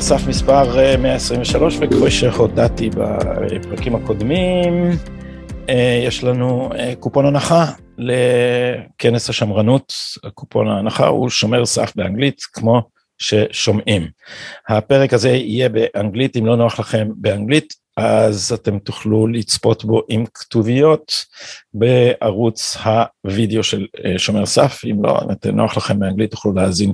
שומר סף מספר 123, וכפי שהודעתי בפרקים הקודמים, יש לנו קופון הנחה לכנס השמרנות, קופון ההנחה הוא שומר סף באנגלית, כמו ששומעים. הפרק הזה יהיה באנגלית, אם לא נוח לכם באנגלית, אז אתם תוכלו לצפות בו עם כתוביות בערוץ הוידאו של שומר סף, אם לא נוח לכם באנגלית תוכלו להאזין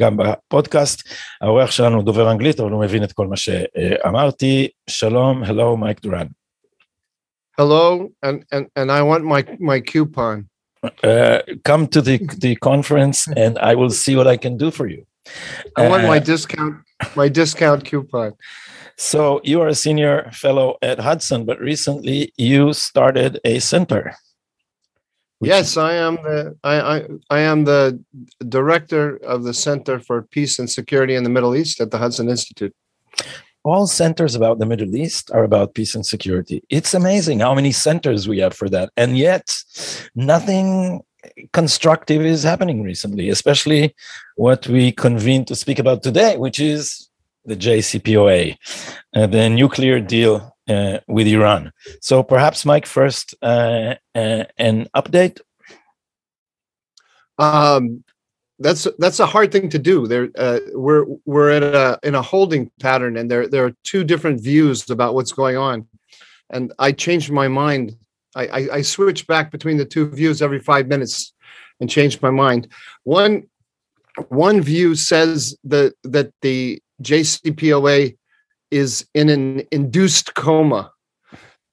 גם בפודקאסט. האורח שלנו דובר אנגלית, אבל הוא מבין את כל מה שאמרתי. שלום, hello, מייק דורן. Hello, and, and, and I want my, my coupon. Uh, come to the, the conference and I will see what I can do for you. I want my discount my discount coupon. So you are a senior fellow at Hudson, but recently you started a center. Yes, I am the I, I I am the director of the Center for Peace and Security in the Middle East at the Hudson Institute. All centers about the Middle East are about peace and security. It's amazing how many centers we have for that, and yet nothing constructive is happening recently, especially what we convened to speak about today, which is the JCPOA, uh, the nuclear deal uh, with Iran. So perhaps, Mike, first uh, an update. Um, that's that's a hard thing to do. There, we're we're in a in a holding pattern, and there there are two different views about what's going on. And I changed my mind I, I, I switch back between the two views every five minutes and change my mind. One one view says that that the JCPOA is in an induced coma,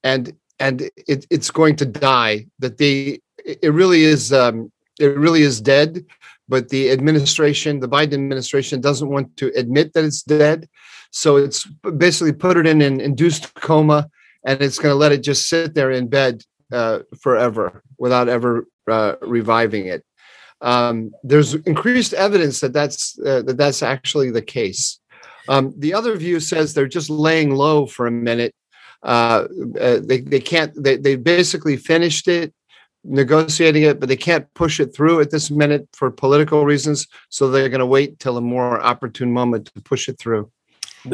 and and it, it's going to die. That the it really is um, it really is dead, but the administration, the Biden administration, doesn't want to admit that it's dead, so it's basically put it in an induced coma and it's going to let it just sit there in bed uh, forever without ever uh, reviving it. Um, there's increased evidence that that's uh, that that's actually the case. Um, the other view says they're just laying low for a minute. Uh, uh, they they can't they they basically finished it, negotiating it, but they can't push it through at this minute for political reasons. So they're going to wait till a more opportune moment to push it through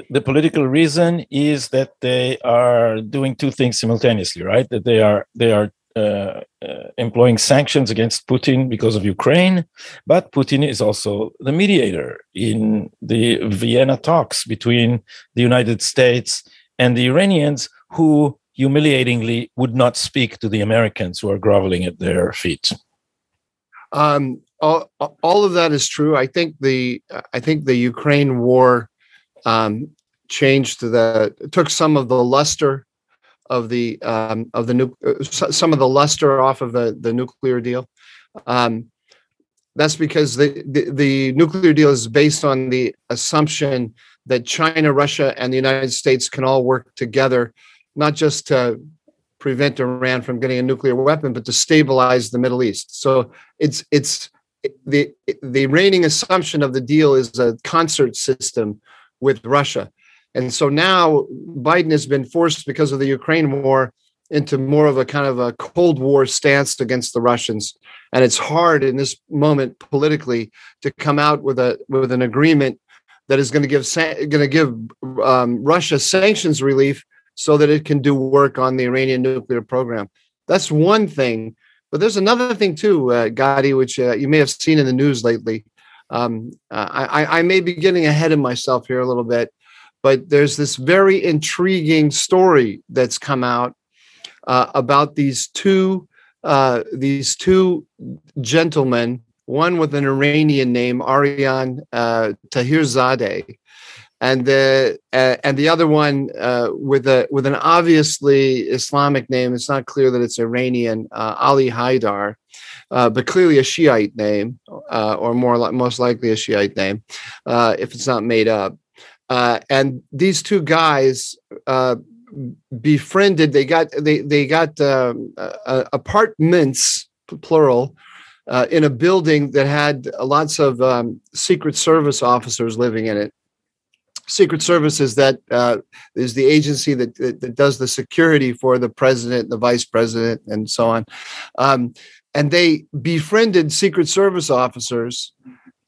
the political reason is that they are doing two things simultaneously, right? That they are they are uh, uh, employing sanctions against Putin because of Ukraine, but Putin is also the mediator in the Vienna talks between the United States and the Iranians, who humiliatingly would not speak to the Americans who are groveling at their feet. Um, all, all of that is true. I think the I think the Ukraine war um, changed the took some of the luster of the um, of the nu- uh, some of the luster off of the the nuclear deal. Um, that's because the, the, the nuclear deal is based on the assumption that China, Russia, and the United States can all work together, not just to prevent Iran from getting a nuclear weapon, but to stabilize the Middle East. So it's it's the the reigning assumption of the deal is a concert system with Russia. And so now Biden has been forced because of the Ukraine war into more of a kind of a Cold War stance against the Russians. And it's hard in this moment politically to come out with a with an agreement that is going to give going to give um, Russia sanctions relief so that it can do work on the Iranian nuclear program. That's one thing. But there's another thing too, uh, Gadi, which uh, you may have seen in the news lately um, I, I may be getting ahead of myself here a little bit, but there's this very intriguing story that's come out uh, about these two uh, these two gentlemen, one with an Iranian name, Arian uh, Taherzadeh, and the uh, and the other one uh, with a with an obviously Islamic name. It's not clear that it's Iranian. Uh, Ali Haidar, uh, but clearly a Shiite name, uh, or more li- most likely a Shiite name, uh, if it's not made up. And these two guys befriended. They got they they got um, apartments plural. Uh, in a building that had lots of um, Secret Service officers living in it. Secret Service is that uh, is the agency that, that, that does the security for the president, the vice president, and so on. Um, and they befriended Secret Service officers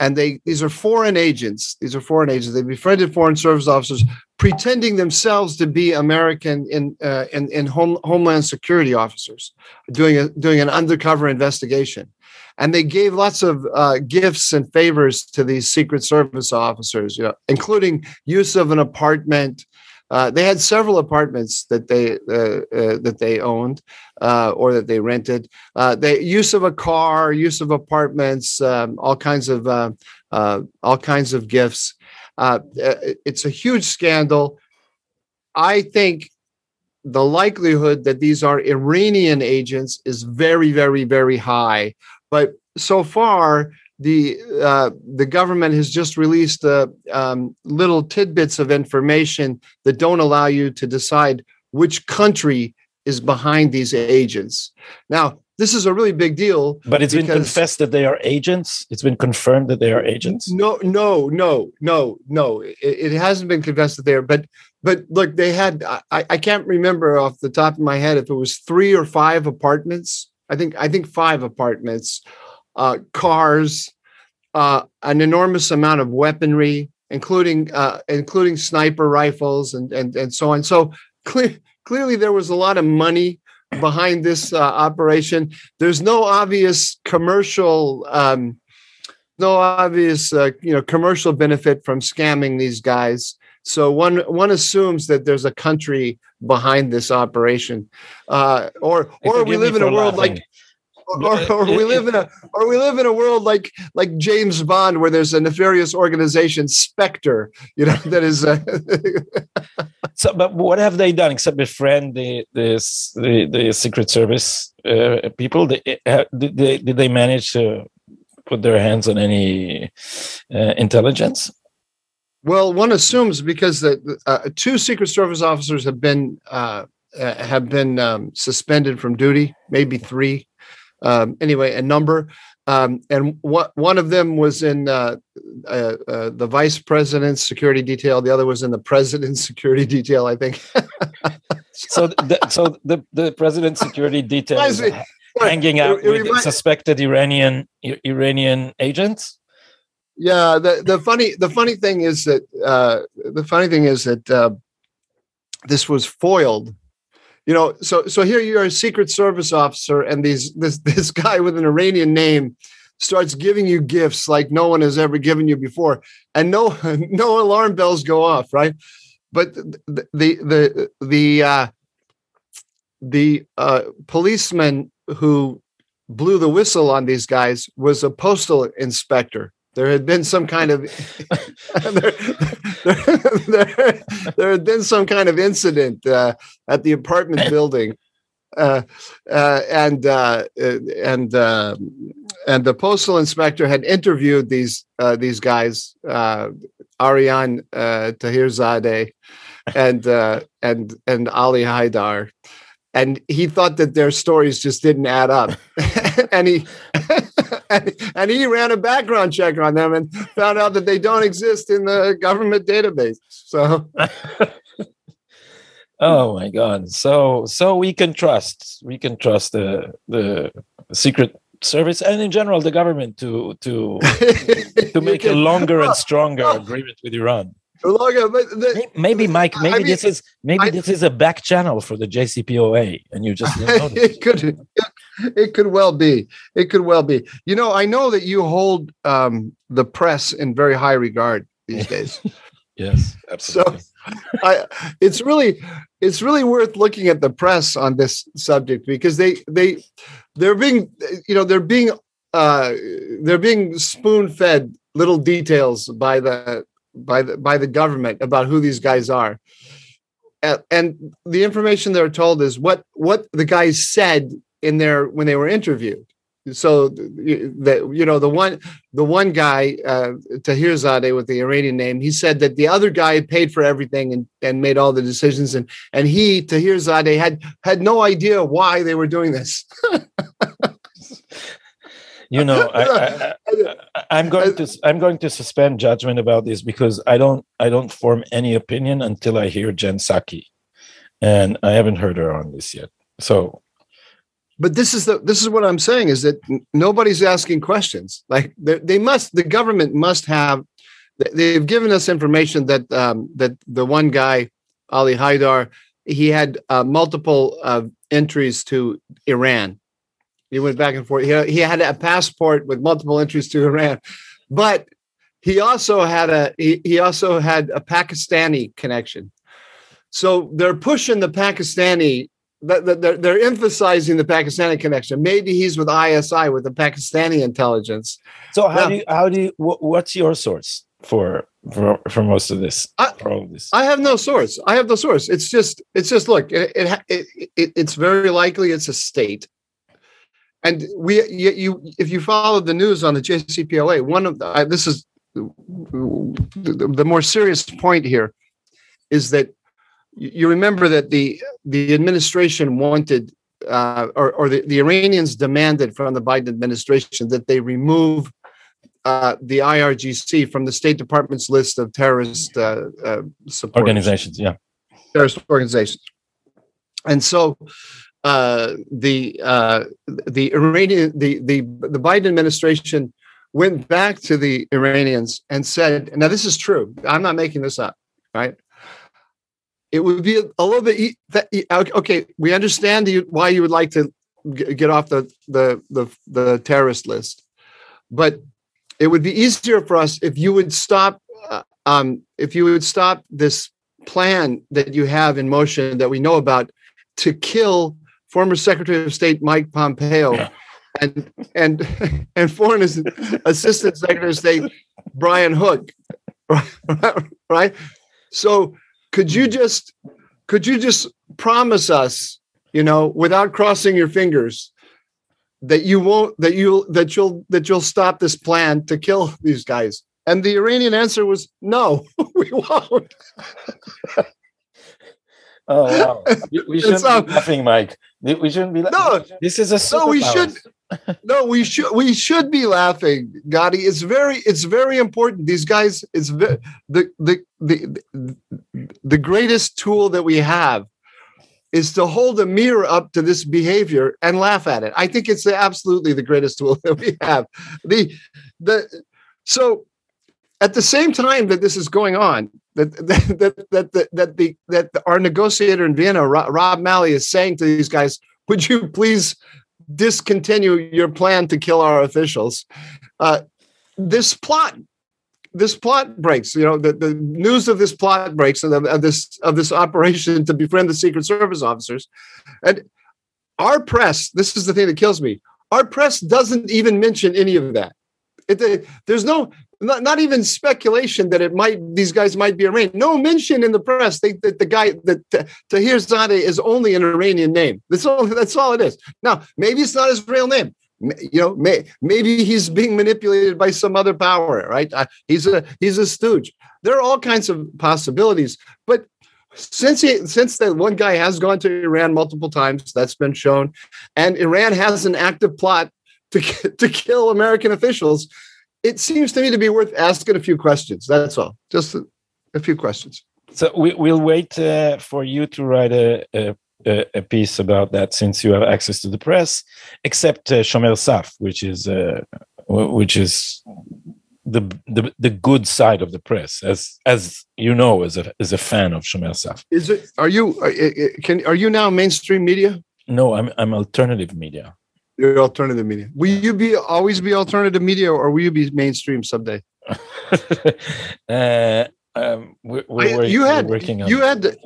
and they these are foreign agents. These are foreign agents. They befriended foreign service officers, pretending themselves to be American in uh, in, in home, homeland security officers, doing a doing an undercover investigation, and they gave lots of uh, gifts and favors to these Secret Service officers, you know, including use of an apartment. Uh, they had several apartments that they uh, uh, that they owned uh, or that they rented. The use of a car, use of apartments, um, all kinds of all kinds of gifts. it's a huge scandal. I think the likelihood that these are Iranian agents is very, very, very high. But so far, the uh, the government has just released uh, um, little tidbits of information that don't allow you to decide which country is behind these agents. Now, this is a really big deal. But it's been confessed that they are agents. It's been confirmed that they are agents. No, no, no, no, no. It, it hasn't been confessed that they are. But but look, they had. I, I can't remember off the top of my head if it was three or five apartments. I think I think five apartments uh, cars, uh, an enormous amount of weaponry, including uh, including sniper rifles and and and so on. So clear, clearly, there was a lot of money behind this uh, operation. There's no obvious commercial. Um, no obvious, uh, you know, commercial benefit from scamming these guys. So one one assumes that there's a country behind this operation, uh, or or we live in a world laughing. like or, or we live in a or we live in a world like like James Bond where there's a nefarious organization Spectre you know that is uh, so but what have they done except befriend the this the, the secret service uh, people? They, uh, did they did they manage to put their hands on any uh, intelligence? Well one assumes because the uh, two secret service officers have been uh, have been um, suspended from duty maybe three um, anyway, a number. Um, and what one of them was in uh, uh, uh, the vice president's security detail. The other was in the president's security detail, I think. so, the, so the the president's security detail is hanging out it, it with suspected Iranian Iranian agents. Yeah, the the funny the funny thing is that uh, the funny thing is that uh, this was foiled you know so so here you're a secret service officer and these this this guy with an iranian name starts giving you gifts like no one has ever given you before and no no alarm bells go off right? But the the the the uh the uh policeman who blew the whistle on these guys was a postal inspector there had been some kind of there, there, there, there, had been some kind of incident uh, at the apartment building uh, uh, and uh, and uh, and the postal inspector had interviewed these uh, these guys Arian Taherzadeh and and and Ali Haidar. And he thought that their stories just didn't add up. And he and, and, he ran a background check on them and found out that they don't exist in the government database. So oh my god. So so we can trust we can trust the the secret service and in general the government to to to make can, a longer and stronger agreement with iran the, maybe Mike, maybe I mean, this is maybe I, this is a back channel for the JCPOA, and you just it could it could well be it could well be. You know, I know that you hold um, the press in very high regard these days. yes, absolutely. So, I, it's really it's really worth looking at the press on this subject because they they they're being you know they're being uh, they're being spoon fed little details by the by the by the government about who these guys are. And, the information they're told is what what the guys said in their when they were interviewed. So that you know the one the one guy uh, Taherzadeh with the Iranian name, he said that the other guy paid for everything and, and made all the decisions, and and he Taherzadeh had had no idea why they were doing this. you know I, am going to i'm going to suspend judgment about this because i don't i don't form any opinion until i hear jen psaki and i haven't heard her on this yet so but this is the this is what I'm saying is that nobody's asking questions. Like they, they must, the government must have. They've given us information that um, that the one guy, Ali Haidar, he had uh, multiple uh, entries to Iran. He went back and forth. He, he had a passport with multiple entries to Iran, but he also had a he, he also had a Pakistani connection. So they're pushing the Pakistani they're, they're emphasizing the Pakistani connection. Maybe he's with ISI with the Pakistani intelligence. So how now, do you, how do you, what's your source for, for, for most of this? I, for all of this? I have no source. I have no source. It's just, it's just, look, it, it, it it's very likely it's a state. And we, you, you, if you follow the news on the JCPOA, one of the, I, this is the, the more serious point here is that you remember that the the administration wanted uh, or, or the, the Iranians demanded from the Biden administration that they remove uh, the IRGC from the State Department's list of terrorist uh, uh organizations. Yeah, terrorist organizations. And so uh, the uh, the Iranian the the the Biden administration went back to the Iranians and said, "Now this is true. I'm not making this up, right? it would be a little bit okay. We understand why you would like to get off the the the, the terrorist list, but it would be easier for us if you would stop uh, um, if you would stop this plan that you have in motion that we know about to kill former Secretary of State Mike Pompeo. Yeah. and and and foreign assistant Secretary of State Brian Hook, right? So could you just could you just promise us you know without crossing your fingers that you won't that you that you'll that you'll stop this plan to kill these guys? And the iranian answer was no we won't. Oh wow. We, shouldn't so, be laughing mike we shouldn't be laughing no this is a no we should no, we should we should be laughing, Gadi. It's very it's very important. These guys, it's the the the the, the greatest tool that we have is to hold a mirror up to this behavior and laugh at it. I think it's absolutely the greatest tool that we have. The the so at the same time that this is going on, that that that that, that, the that our negotiator in Vienna, Rob Malley, is saying to these guys, "Would you please discontinue your plan to kill our officials. Uh, this plot, this plot breaks. You know, the, the news of this plot breaks and of, of this of this operation to befriend the Secret Service officers, and our press. This is the thing that kills me. Our press doesn't even mention any of that. It, there's no not, not even speculation that it might these guys might be Iranian. No mention in the press that, that the guy that Taherzadeh is only an Iranian name. That's all. That's all it is. Now maybe it's not his real name. You know, may, maybe he's being manipulated by some other power. Right? Uh, he's a he's a stooge. There are all kinds of possibilities, but since he, since that one guy has gone to Iran multiple times, that's been shown, and Iran has an active plot to to kill American officials it seems to me to be worth asking a few questions. That's all. Just a, a few questions. So we, will wait uh, for you to write a, a, a, piece about that since you have access to the press, except uh, Shomer Saf, which is uh, which is the, the the good side of the press, as as you know, as a as a fan of Shomer Saf. Is it? Are you? Uh, uh, can are you now mainstream media? No, I'm I'm alternative media. Your alternative media. Will you be always be alternative media, or will you be mainstream someday? uh, um, we're, we're, you had working on you had the,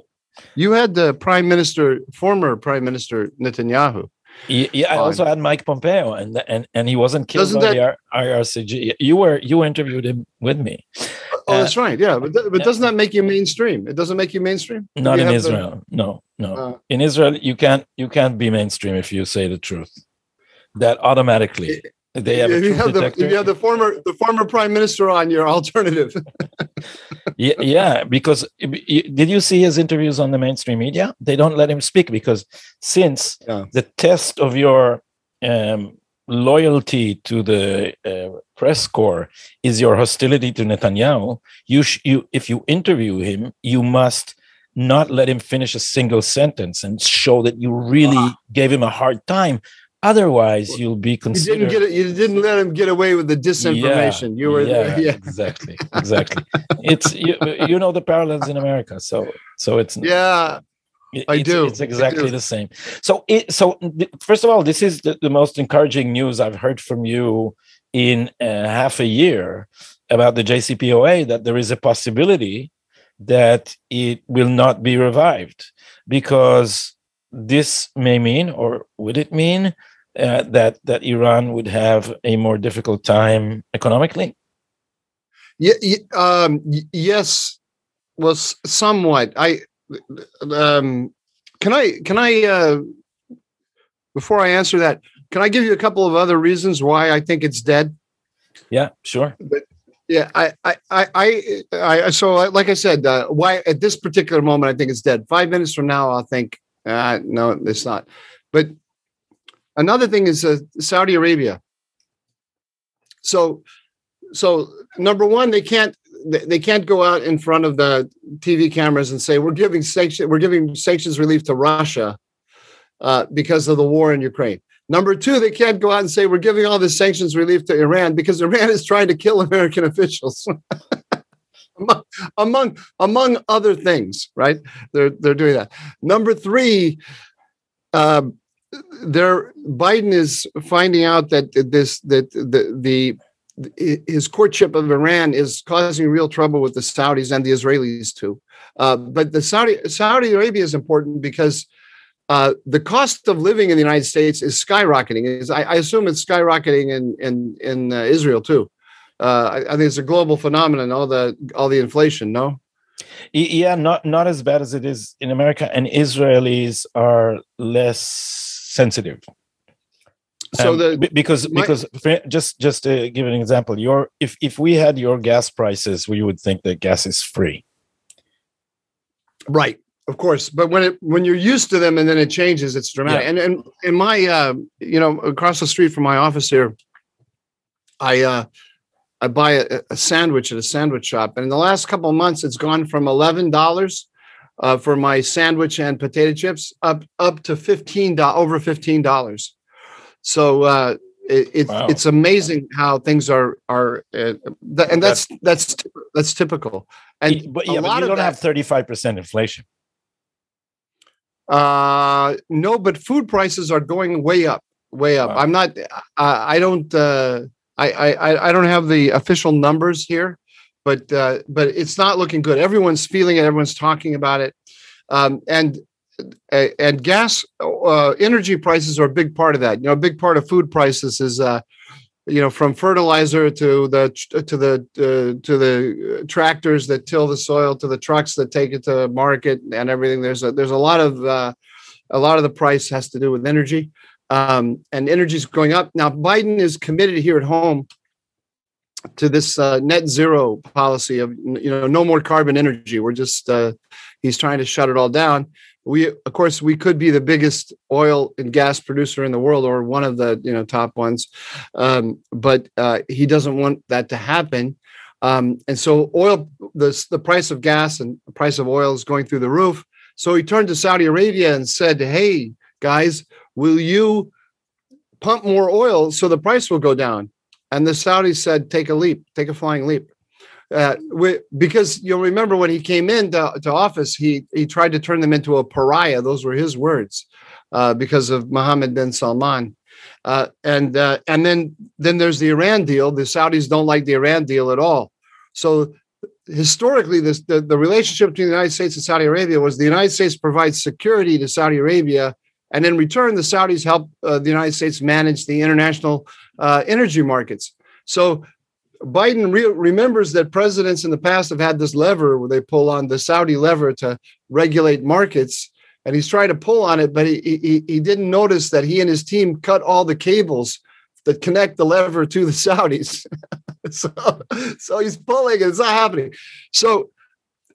you had the prime minister, former prime minister Netanyahu. Yeah, I also had Mike Pompeo, and and and he wasn't killed Doesn't by that, the IRCG. You were you interviewed him with me. Oh, uh, that's right. Yeah, but, th- but doesn't that make you mainstream? It doesn't make you mainstream. Not you in Israel. The, no, no. Uh, in Israel, you can't you can't be mainstream if you say the truth that automatically they have, you have, the, you have the former the former prime minister on your alternative yeah, yeah because did you see his interviews on the mainstream media they don't let him speak because since yeah. the test of your um, loyalty to the uh, press corps is your hostility to Netanyahu you, sh- you if you interview him you must not let him finish a single sentence and show that you really wow. gave him a hard time Otherwise, you'll be considered. You didn't get it. You didn't let him get away with the disinformation. Yeah, you were, yeah, yeah, exactly, exactly. it's you, you know the parallels in America, so so it's yeah. it- I it's, do. It's exactly do. the same. So it so first of all, this is the, the most encouraging news I've heard from you in uh, half a year about the JCPOA that there is a possibility that it will not be revived because this may mean or would it mean uh, that that Iran would have a more difficult time economically? Yeah, um, yes, well, somewhat. I um, can I can I uh, before I answer that, can I give you a couple of other reasons why I think it's dead? Yeah, sure. Yeah, I, I, I, I, I so like I said, uh, why at this particular moment I think it's dead. Five minutes from now, I'll think, uh, no, it's not. But another thing is uh, Saudi Arabia. So, so number one, they can't they can't go out in front of the TV cameras and say we're giving sanction we're giving sanctions relief to Russia uh, because of the war in Ukraine. Number two, they can't go out and say we're giving all this sanctions relief to Iran because Iran is trying to kill American officials. Among, among other things, right? They're they're doing that. Number three, um, there Biden is finding out that this that the the his courtship of Iran is causing real trouble with the Saudis and the Israelis too. Uh, but the Saudi Saudi Arabia is important because uh, the cost of living in the United States is skyrocketing. Is I, I assume it's skyrocketing in in in uh, Israel too. Uh, I, I think it's a global phenomenon. All the all the inflation. No. Yeah, not not as bad as it is in America, and Israelis are less sensitive. So Um, the be- because my- because for- just just to give an example, your if if we had your gas prices, we would think that gas is free. Right, of course. But when it when you're used to them and then it changes, it's dramatic. Yeah. And and in my uh, you know across the street from my office here, I uh, I buy a, a sandwich at a sandwich shop, and in the last couple of months, it's gone from eleven dollars uh, for my sandwich and potato chips up up to fifteen over fifteen dollars. So. Uh, it, it, Wow. It's amazing how things are are, uh, th- and that's that's that's typical. And but a yeah, but you don't that- have thirty five percent inflation. Uh, no, but food prices are going way up, way up. Wow. I'm not. Uh, I don't. Uh, I, I I- don't have the official numbers here, but uh, but it's not looking good. Everyone's feeling it. Everyone's talking about it, um, and and gas, uh, energy prices are a big part of that. You know, a big part of food prices is. Uh, you know, from fertilizer to the to the uh, to the tractors that till the soil, to the trucks that take it to market and everything. There's a there's a lot of uh, a lot of the price has to do with energy, um, and energy is going up now. Biden is committed here at home to this uh, net zero policy of you know no more carbon energy. We're just uh, he's trying to shut it all down. We of course we could be the biggest oil and gas producer in the world or one of the you know top ones, um, but uh, he doesn't want that to happen. Um, and so oil the the price of gas and the price of oil is going through the roof. So he turned to Saudi Arabia and said, "Hey guys, will you pump more oil so the price will go down?" And the Saudis said, "Take a leap, take a flying leap." Uh, we, because you'll remember when he came into to office, he he tried to turn them into a pariah. Those were his words, uh, because of Mohammed bin Salman. Uh, and uh, and then then there's the Iran deal. The Saudis don't like the Iran deal at all. So historically, this the, the relationship between the United States and Saudi Arabia was the United States provides security to Saudi Arabia, and in return, the Saudis help uh, the United States manage the international uh, energy markets. So Biden re- remembers that presidents in the past have had this lever where they pull on the Saudi lever to regulate markets, and he's trying to pull on it, but he, he he didn't notice that he and his team cut all the cables that connect the lever to the Saudis. so, so he's pulling, it's not happening. So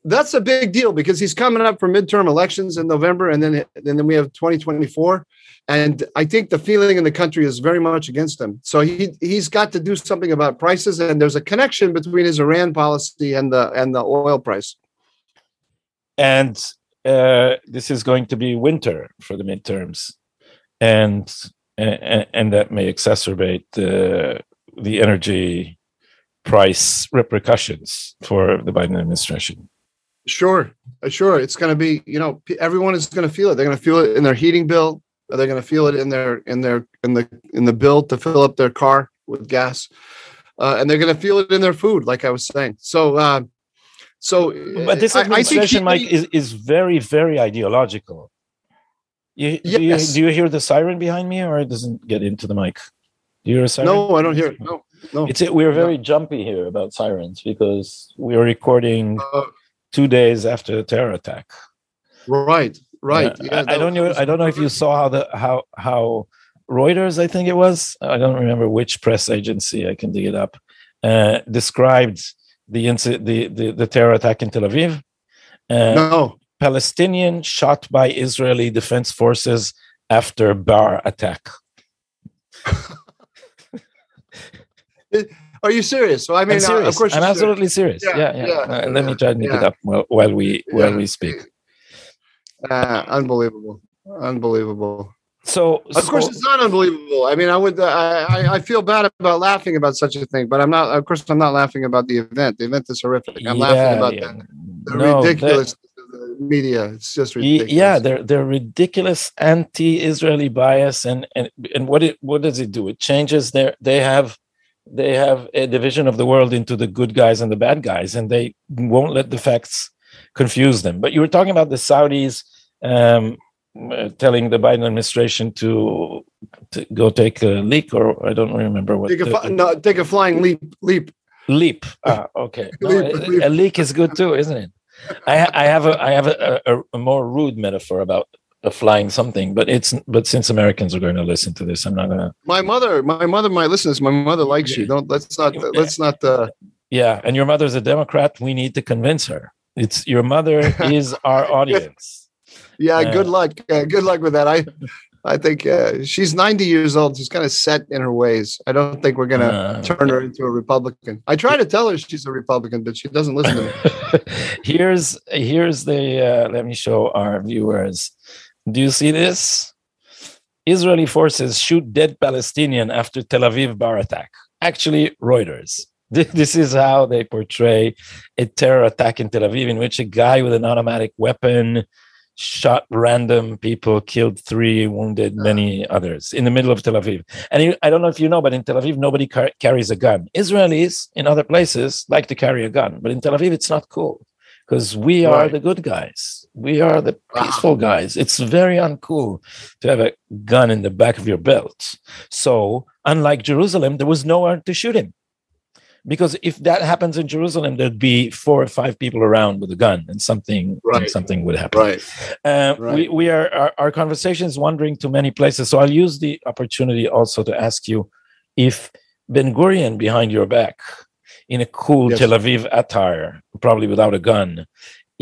that's a big deal because he's coming up for midterm elections in November, and then and then we have 2024. And I think the feeling in the country is very much against him. So he he's got to do something about prices, and there's a connection between his Iran policy and the and the oil price. And uh, this is going to be winter for the midterms, and and, and that may exacerbate the the energy price repercussions for the Biden administration. Sure, uh, sure. It's going to be, you know, everyone is going to feel it. They're going to feel it in their heating bill. They're going to feel it in their in their in the in the bill to fill up their car with gas, uh, and they're going to feel it in their food, like I was saying. So, uh, so, but this administration, I, I Mike, is is very very ideological. You, yes. do, you, do you hear the siren behind me, or it doesn't get into the mic? Do you hear a siren? No, I don't hear it. No, no. It's we're very no. jumpy here about sirens because we are recording uh, two days after the terror attack. Right, right. Yeah, I, I don't know. I don't know if you saw how the how how Reuters, I think it was. I don't remember which press agency. I can dig it up. Uh, described the, incident, the the the terror attack in Tel Aviv. Uh, no. Palestinian shot by Israeli defense forces after bar attack. Are you serious? So I mean, I'm uh, of course, I'm absolutely serious. serious. Yeah, yeah. yeah. yeah. Uh, let me try to make it up while, while we while we speak. Uh, unbelievable, unbelievable. So, of so, course, it's not unbelievable. I mean, I would, I, I feel bad about laughing about such a thing, but I'm not. Of course, I'm not laughing about the event. The event is horrific. I'm laughing about yeah. the, the no, ridiculous the media. It's just ridiculous. Yeah, they're they're ridiculous anti-Israeli bias, and and and what it what does it do? It changes their. They have they have a division of the world into the good guys and the bad guys, and they won't let the facts confuse them. But you were talking about the Saudis um, uh, telling the Biden administration to, to, go take a leak, or I don't remember what. Take a, no, take a flying leap. Leap. Leap. Ah, okay. No, leap, a, leap. a leak is good too, isn't it? I, I have a I have a, a, a more rude metaphor about a flying something but it's but since americans are going to listen to this i'm not gonna my mother my mother my listeners, my mother likes you. Don't let's not let's not uh yeah and your mother's a democrat. We need to convince her. It's your mother is our audience. Yeah uh, good luck. Uh, good luck with that. I i think uh, she's 90 years old. She's kind of set in her ways. I don't think we're gonna uh, turn her into a republican. I try to tell her she's a republican but she doesn't listen to me. Here's here's the uh, let me show our viewers do you see this? Israeli forces shoot dead Palestinian after Tel Aviv bar attack. Actually, Reuters. This is how they portray a terror attack in Tel Aviv, in which a guy with an automatic weapon shot random people, killed three, wounded ah. many others in the middle of Tel Aviv. And I don't know if you know, but in Tel Aviv, nobody car- carries a gun. Israelis in other places like to carry a gun, but in Tel Aviv, it's not cool because we are right. the good guys. We are the peaceful guys. It's very uncool to have a gun in the back of your belt. So, unlike Jerusalem, there was nowhere to shoot him. Because if that happens in Jerusalem, there'd be four or five people around with a gun, and something right. and something would happen. Right. Uh, right. We we are our, our conversation is wandering to many places. So I'll use the opportunity also to ask you if Ben Gurion behind your back in a cool yes. Tel Aviv attire, probably without a gun.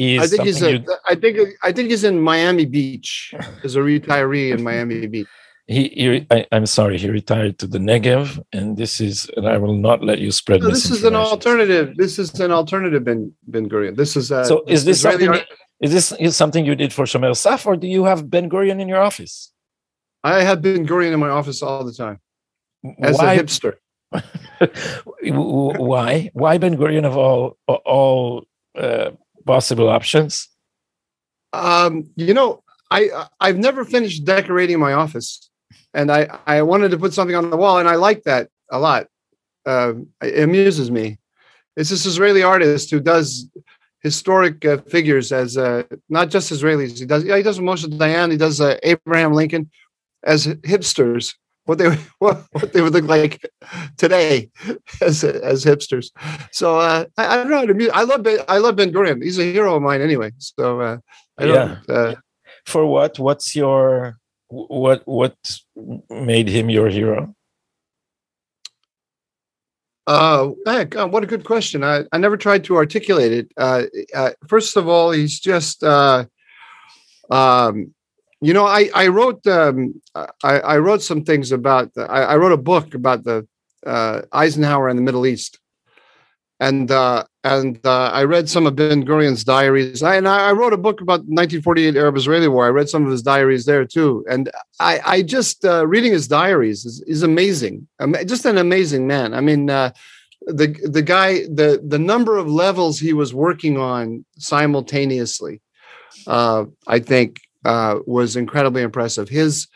I think he's a, I think I think he's in Miami Beach as a retiree in Miami Beach. He, he I, am sorry, he retired to the Negev, and this is, and I will not let you spread. No, this is an alternative. This is an alternative Ben Ben Gurion. This is a, so. Is this something? Art- is this is something you did for Shomer Saf, or do you have Ben Gurion in your office? I have Ben Gurion in my office all the time as Why? a hipster. Why? Why Ben Gurion of all all uh, possible options? Um, you know, I I've never finished decorating my office, and I I wanted to put something on the wall, and I like that a lot. Uh, it amuses me. It's this Israeli artist who does historic uh, figures as uh, not just Israelis. He does yeah, he does Moshe Dayan. He does uh, Abraham Lincoln as hipsters what they what, what they would look like today as as hipsters. So uh, I, I, don't know. I love I love Ben Gurion. He's a hero of mine anyway. So uh, yeah. Uh, For what? What's your what? What made him your hero? Uh, heck, uh, what a good question. I, I never tried to articulate it. Uh, uh, first of all, he's just uh, um, you know, I I wrote um, I, I wrote some things about the, I, I wrote a book about the uh, Eisenhower and the Middle East, and uh, and uh, I read some of Ben Gurion's diaries. I, and I, wrote a book about 1948 Arab-Israeli War. I read some of his diaries there too, and I, I just uh, reading his diaries is, is amazing. just an amazing man. I mean, uh, the the guy, the the number of levels he was working on simultaneously, uh, I think, uh, was incredibly impressive. His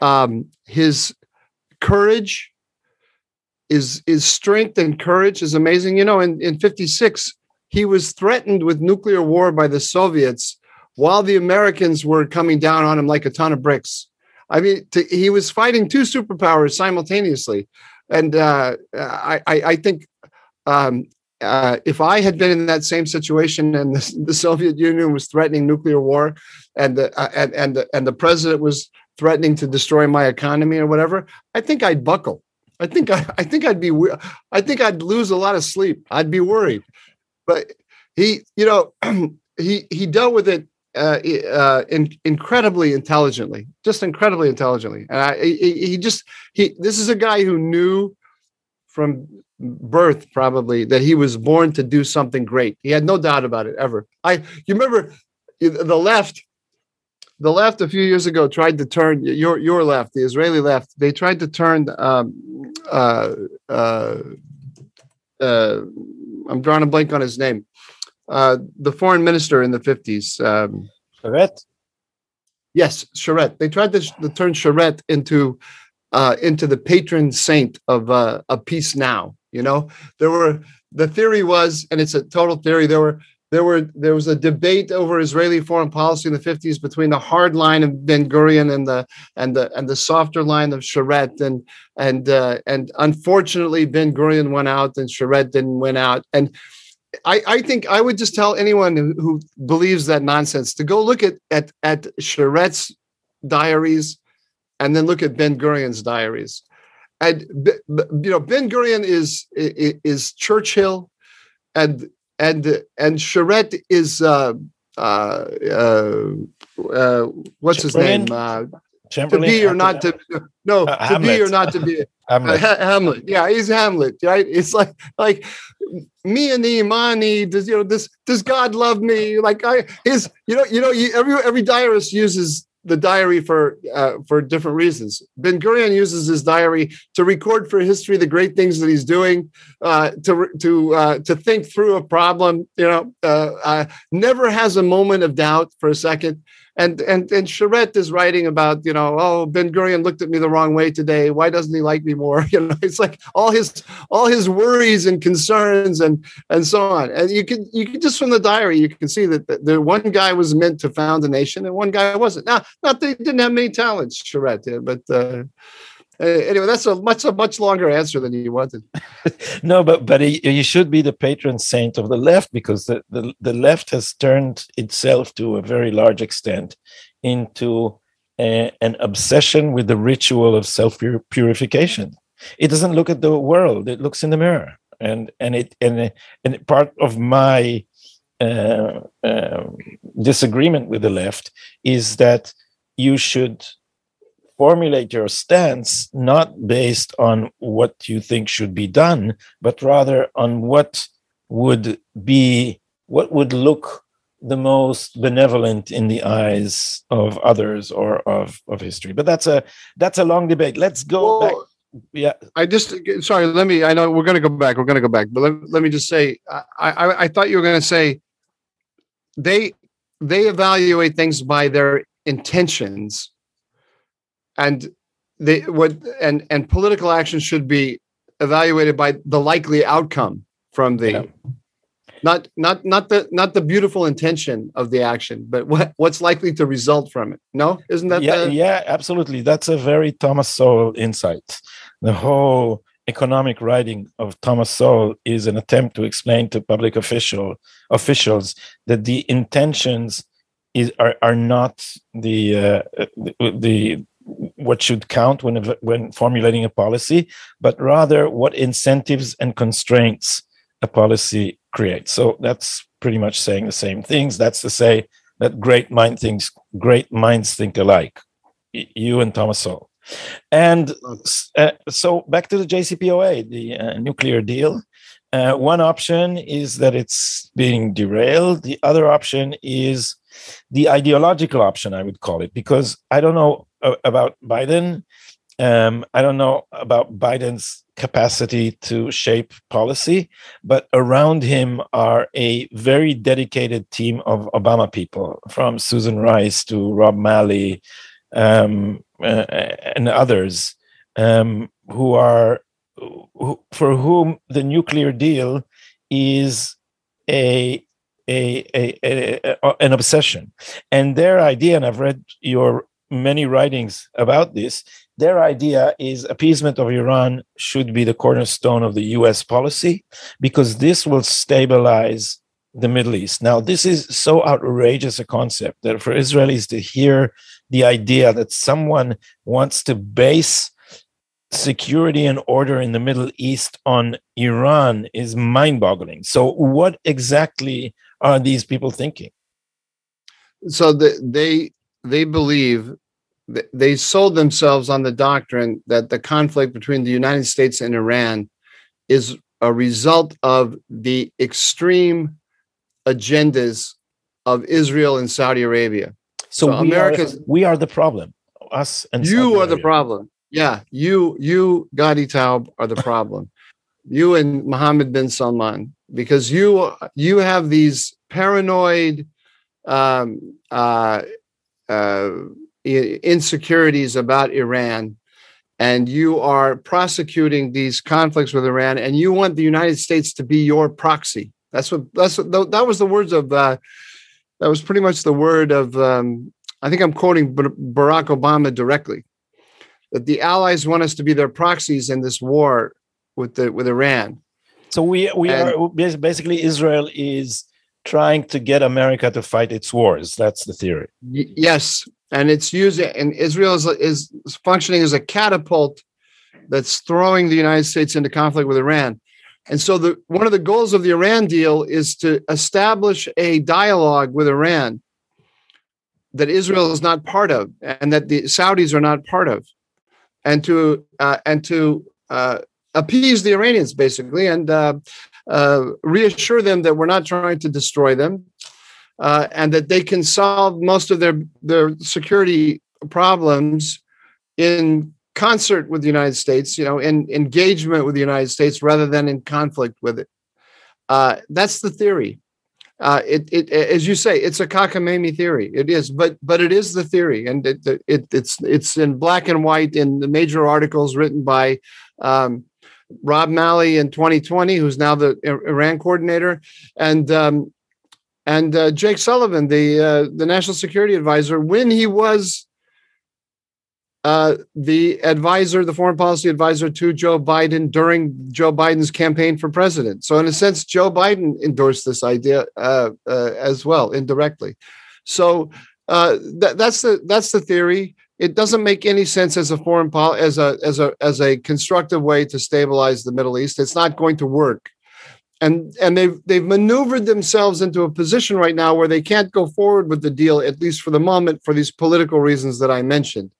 um, his courage is is strength and courage is amazing. You know, in, in 56, he was threatened with nuclear war by the Soviets while the Americans were coming down on him like a ton of bricks. I mean, to, he was fighting two superpowers simultaneously. And uh, I, I, I, think um, uh, if I had been in that same situation and the, the Soviet Union was threatening nuclear war, and the uh, and and the, and the president was threatening to destroy my economy or whatever, I think I'd buckle. I think I, I think I'd be I think I'd lose a lot of sleep. I'd be worried. But he, you know, he he dealt with it uh, uh, in, incredibly intelligently, just incredibly intelligently. And I, he, he just he this is a guy who knew from birth probably that he was born to do something great. He had no doubt about it ever. I you remember the left the left a few years ago tried to turn your your left, the Israeli left. They tried to turn. Um, uh, uh, uh, I'm drawing a blank on his name. Uh, the foreign minister in the 50s. Um, Sharet. Yes, Sharet. They tried to, to turn Sharet into uh, into the patron saint of uh, of peace now. You know, there were the theory was, and it's a total theory. There were there were there was a debate over Israeli foreign policy in the 50s between the hard line of Ben Gurion and the and the and the softer line of Sharet and and uh, and unfortunately Ben Gurion went out and Sharet didn't win out and I, I think I would just tell anyone who, who believes that nonsense to go look at at at Sharet's diaries and then look at Ben Gurion's diaries and you know Ben Gurion is is Churchill and and and Sharet is uh, uh, uh, uh what's his name? Uh, to be or not to no uh, to be or not to be Hamlet. Hamlet. Yeah, he's Hamlet, right? It's like like me and the Imani. Does you know this? Does God love me? Like I his you know you know you, every every diarist uses the diary for uh, for different reasons. Ben Gurion uses his diary to record for history the great things that he's doing, uh, to to uh, to think through a problem. You know, uh, uh, never has a moment of doubt for a second and and and Sharet is writing about you know oh Ben Gurion looked at me the wrong way today. Why doesn't he like me more? You know it's like all his all his worries and concerns and and so on. And you can you can just from the diary you can see that the, the one guy was meant to found a nation and one guy wasn't. Now not they didn't have many talents Sharet did but uh, anyway, that's a much a much longer answer than you wanted. no, but but he, should be the patron saint of the left because the, the, the left has turned itself to a very large extent into a, an obsession with the ritual of self purification. It doesn't look at the world; it looks in the mirror, and and it and and part of my uh, uh, disagreement with the left is that you should formulate your stance not based on what you think should be done, but rather on what would be, what would look the most benevolent in the eyes of others or of, of history. But that's a that's a long debate. Let's go well, back. Yeah, I just sorry. Let me. I know we're going to go back. We're going to go back, but let, let me just say. I, I I thought you were going to say they they evaluate things by their intentions and they what and and political action should be evaluated by the likely outcome from the yeah. not not not the not the beautiful intention of the action but what what's likely to result from it. No? Isn't that yeah the... yeah absolutely. That's a very thomas sowell insight. The whole economic writing of thomas sowell is an attempt to explain to public official officials that the intentions is are, are not the uh, the, the what should count when when formulating a policy, but rather what incentives and constraints a policy creates. So that's pretty much saying the same things. That's to say that great mind thinks great minds think alike. You and Thomas Sowell. And uh, so back to the JCPOA, the uh, nuclear deal. Uh, one option is that it's being derailed. The other option is the ideological option, I would call it, because I don't know about Biden. Um, I don't know about Biden's capacity to shape policy, but around him are a very dedicated team of Obama people, from Susan Rice to Rob Malley um, uh, and others, um, who are who, for whom the nuclear deal is a a, a, a, a, an obsession and their idea and i've read your many writings about this their idea is appeasement of Iran should be the cornerstone of the US policy because this will stabilize the Middle East. Now, this is so outrageous a concept that for Israelis to hear the idea that someone wants to base security and order in the Middle East on Iran is mind boggling. So, what exactly are these people thinking? So, the, they they believe they sold themselves on the doctrine that the conflict between the United States and Iran is a result of the extreme agendas of Israel and Saudi Arabia. So, so America, we are the problem. Us and you Saudi are Arabia. the problem. Yeah, you, you, Gadi Taub, are the problem. you and Mohammed bin Salman, because you, you have these paranoid, um, uh, uh, insecurities about Iran and you are prosecuting these conflicts with Iran and you want the United States to be your proxy. That's what that's what, that was the words of uh, that was pretty much the word of um, I think I'm quoting Barack Obama directly that the allies want us to be their proxies in this war with the with Iran. So we we and, are basically Israel is trying to get America to fight its wars. That's the theory. Yes, and it's using and Israel is, is functioning as a catapult that's throwing the United States into conflict with Iran. And so the one of the goals of the Iran deal is to establish a dialogue with Iran that Israel is not part of and that the Saudis are not part of, and to uh, and to uh, appease the Iranians basically and uh, uh reassure them that we're not trying to destroy them uh, and that they can solve most of their their security problems in concert with the United States, you know, in engagement with the United States rather than in conflict with it. Uh, that's the theory. Uh, it, it, as you say, it's a cockamamie theory. It is, but but it is the theory, and it, it it's it's in black and white in the major articles written by um, Rob Malley in 2020, who's now the Iran coordinator, and um, and uh, Jake Sullivan, the uh, the national security advisor, when he was uh, the advisor, the foreign policy advisor to Joe Biden during Joe Biden's campaign for president. So, in a sense, Joe Biden endorsed this idea uh, uh, as well indirectly. So uh, that, that's the that's the theory. It doesn't make any sense as a foreign pol- as a as a as a constructive way to stabilize the Middle East. It's not going to work and and they've they've maneuvered themselves into a position right now where they can't go forward with the deal at least for the moment for these political reasons that I mentioned.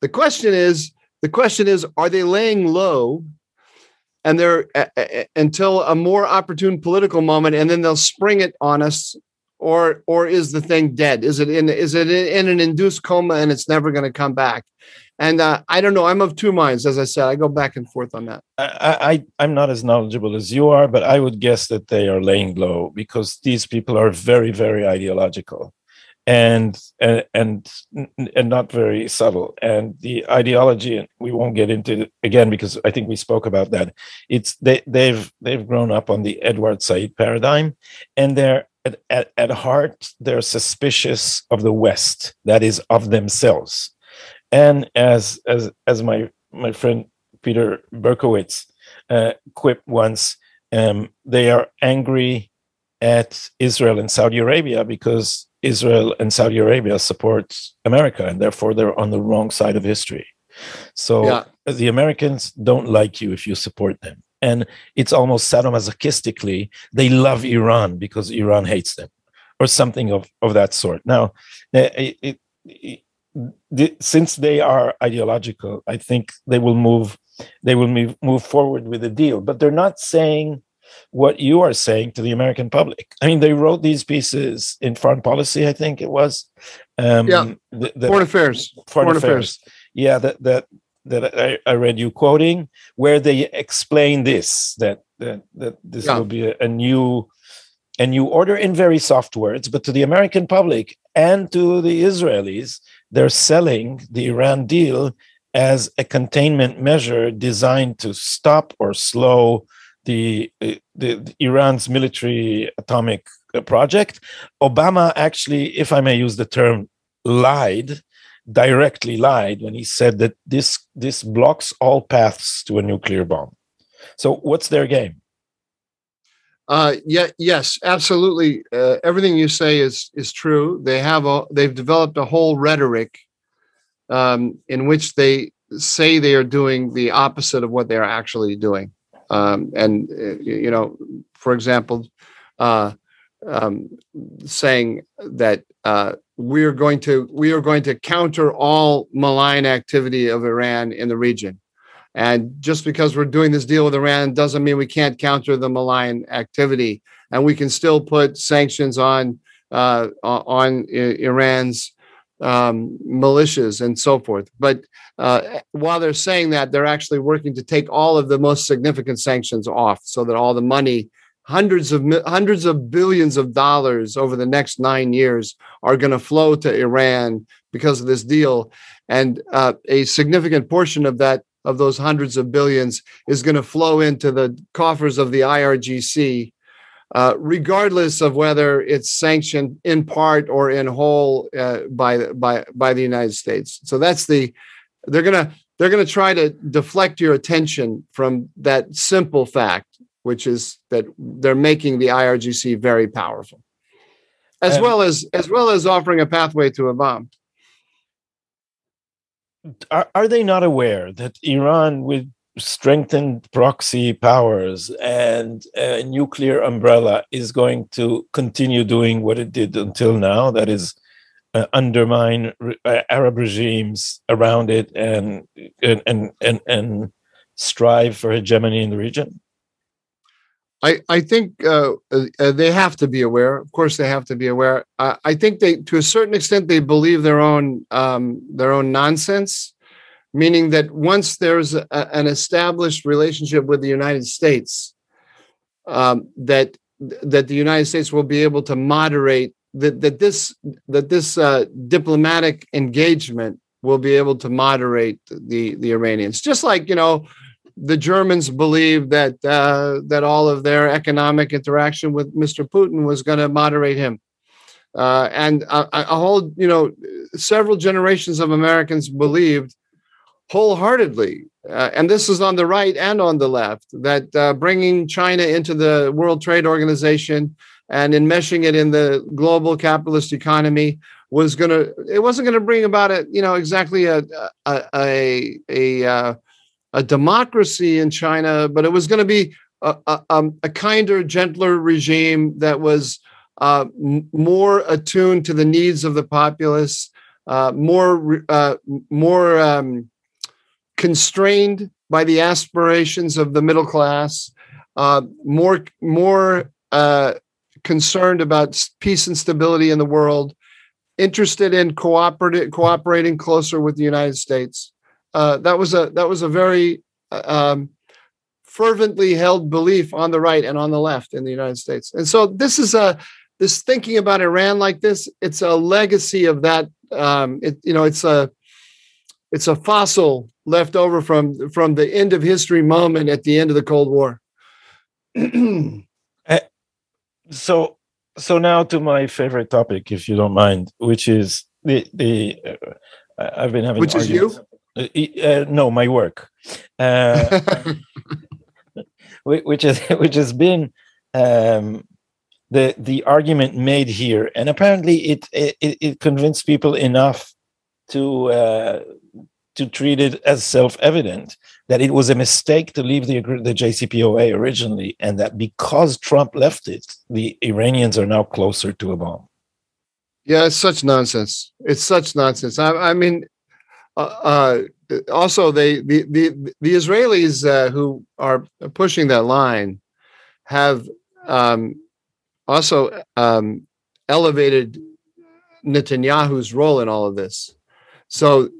The question is the question is are they laying low and they're uh, uh, until a more opportune political moment and then they'll spring it on us or or is the thing dead is it in is it in an induced coma and it's never going to come back and uh, I don't know. I'm of two minds, as I said. I go back and forth on that. I, I am not as knowledgeable as you are, but I would guess that they are laying low because these people are very, very ideological, and and and, and not very subtle. And the ideology, and we won't get into it again because I think we spoke about that. It's they they've they've grown up on the Edward Said paradigm, and they're at, at, at heart they're suspicious of the West, that is of themselves and as as as my my friend Peter Berkowitz uh, quipped once, um, they are angry at Israel and Saudi Arabia because Israel and Saudi Arabia support America, and therefore they're on the wrong side of history. So yeah. the Americans don't like you if you support them. And it's almost sadomasochistically, they love Iran because Iran hates them, or something of, of that sort. Now, it, it, the, since they are ideological, I think they will move they will move, move forward with the deal. But they're not saying what you are saying to the American public. I mean, they wrote these pieces in foreign policy, I think it was. Um, yeah, the, the, foreign affairs. Foreign, foreign affairs. affairs. Yeah, that that that I, I, read you quoting, where they explain this that that that this yeah. will be a, a new a new order in very soft words, but to the American public and to the Israelis, they're selling the Iran deal as a containment measure designed to stop or slow the, the, the Iran's military atomic uh, project. Obama actually, if I may use the term, lied directly lied when he said that this this blocks all paths to a nuclear bomb. So what's their game? Uh, yeah, yes, absolutely. Uh, everything you say is is true. They have a they've developed a whole rhetoric um, in which they say they are doing the opposite of what they are actually doing. Um, and uh, you know, for example, uh, um, saying that uh, we are going to we are going to counter all malign activity of Iran in the region. And just because we're doing this deal with Iran doesn't mean we can't counter the malign activity, and we can still put sanctions on uh, on Iran's um, militias and so forth. But uh, while they're saying that, they're actually working to take all of the most significant sanctions off, so that all the money hundreds of hundreds of billions of dollars over the next nine years are going to flow to Iran because of this deal, and uh, a significant portion of that of those hundreds of billions is going to flow into the coffers of the IRGC, uh, regardless of whether it's sanctioned in part or in whole uh, by by by the United States. So that's the they're gonna they're gonna try to deflect your attention from that simple fact which is that they're making the IRGC very powerful, as well as as well as offering a pathway to a bomb. Are, are they not aware that Iran, with strengthened proxy powers and a nuclear umbrella, is going to continue doing what it did until now? That is. Uh, undermine uh, Arab regimes around it and and and and, and strive for hegemony in the region? I, I think uh, uh, they have to be aware. Of course, they have to be aware. Uh, I think they, to a certain extent, they believe their own um, their own nonsense, meaning that once there's a, an established relationship with the United States, um, that that the United States will be able to moderate that that this that this uh, diplomatic engagement will be able to moderate the the Iranians, just like you know the Germans believed that uh, that all of their economic interaction with Mr. Putin was going to moderate him, uh, and a, a, whole you know several generations of Americans believed wholeheartedly, uh, and this is on the right and on the left, that uh, bringing China into the World Trade Organization and enmeshing it in the global capitalist economy was going to it wasn't going to bring about a you know exactly a a a, a, uh, a democracy in China, but it was going to be a, a, um, a, kinder, gentler regime that was uh, more attuned to the needs of the populace, uh, more uh, more um, constrained by the aspirations of the middle class, uh, more more uh, concerned about peace and stability in the world, interested in cooperating cooperating closer with the United States. Uh, that was a that was a very uh, um, fervently held belief on the right and on the left in the United States. And so this is a this thinking about Iran like this. It's a legacy of that. Um, it you know it's a it's a fossil left over from from the end of history moment at the end of the Cold War. uh, so so now to my favorite topic, if you don't mind, which is the the uh, I've been having which arguments. is you uh, uh, no, my work, uh, which is which has been um, the the argument made here, and apparently it it, it convinced people enough to uh, to treat it as self evident that it was a mistake to leave the the JCPOA originally, and that because Trump left it, the Iranians are now closer to a bomb. Yeah, it's such nonsense. It's such nonsense. I, I mean, uh, uh, also they the the, the Israelis uh, who are pushing that line have um, also um, elevated Netanyahu's role in all of this. So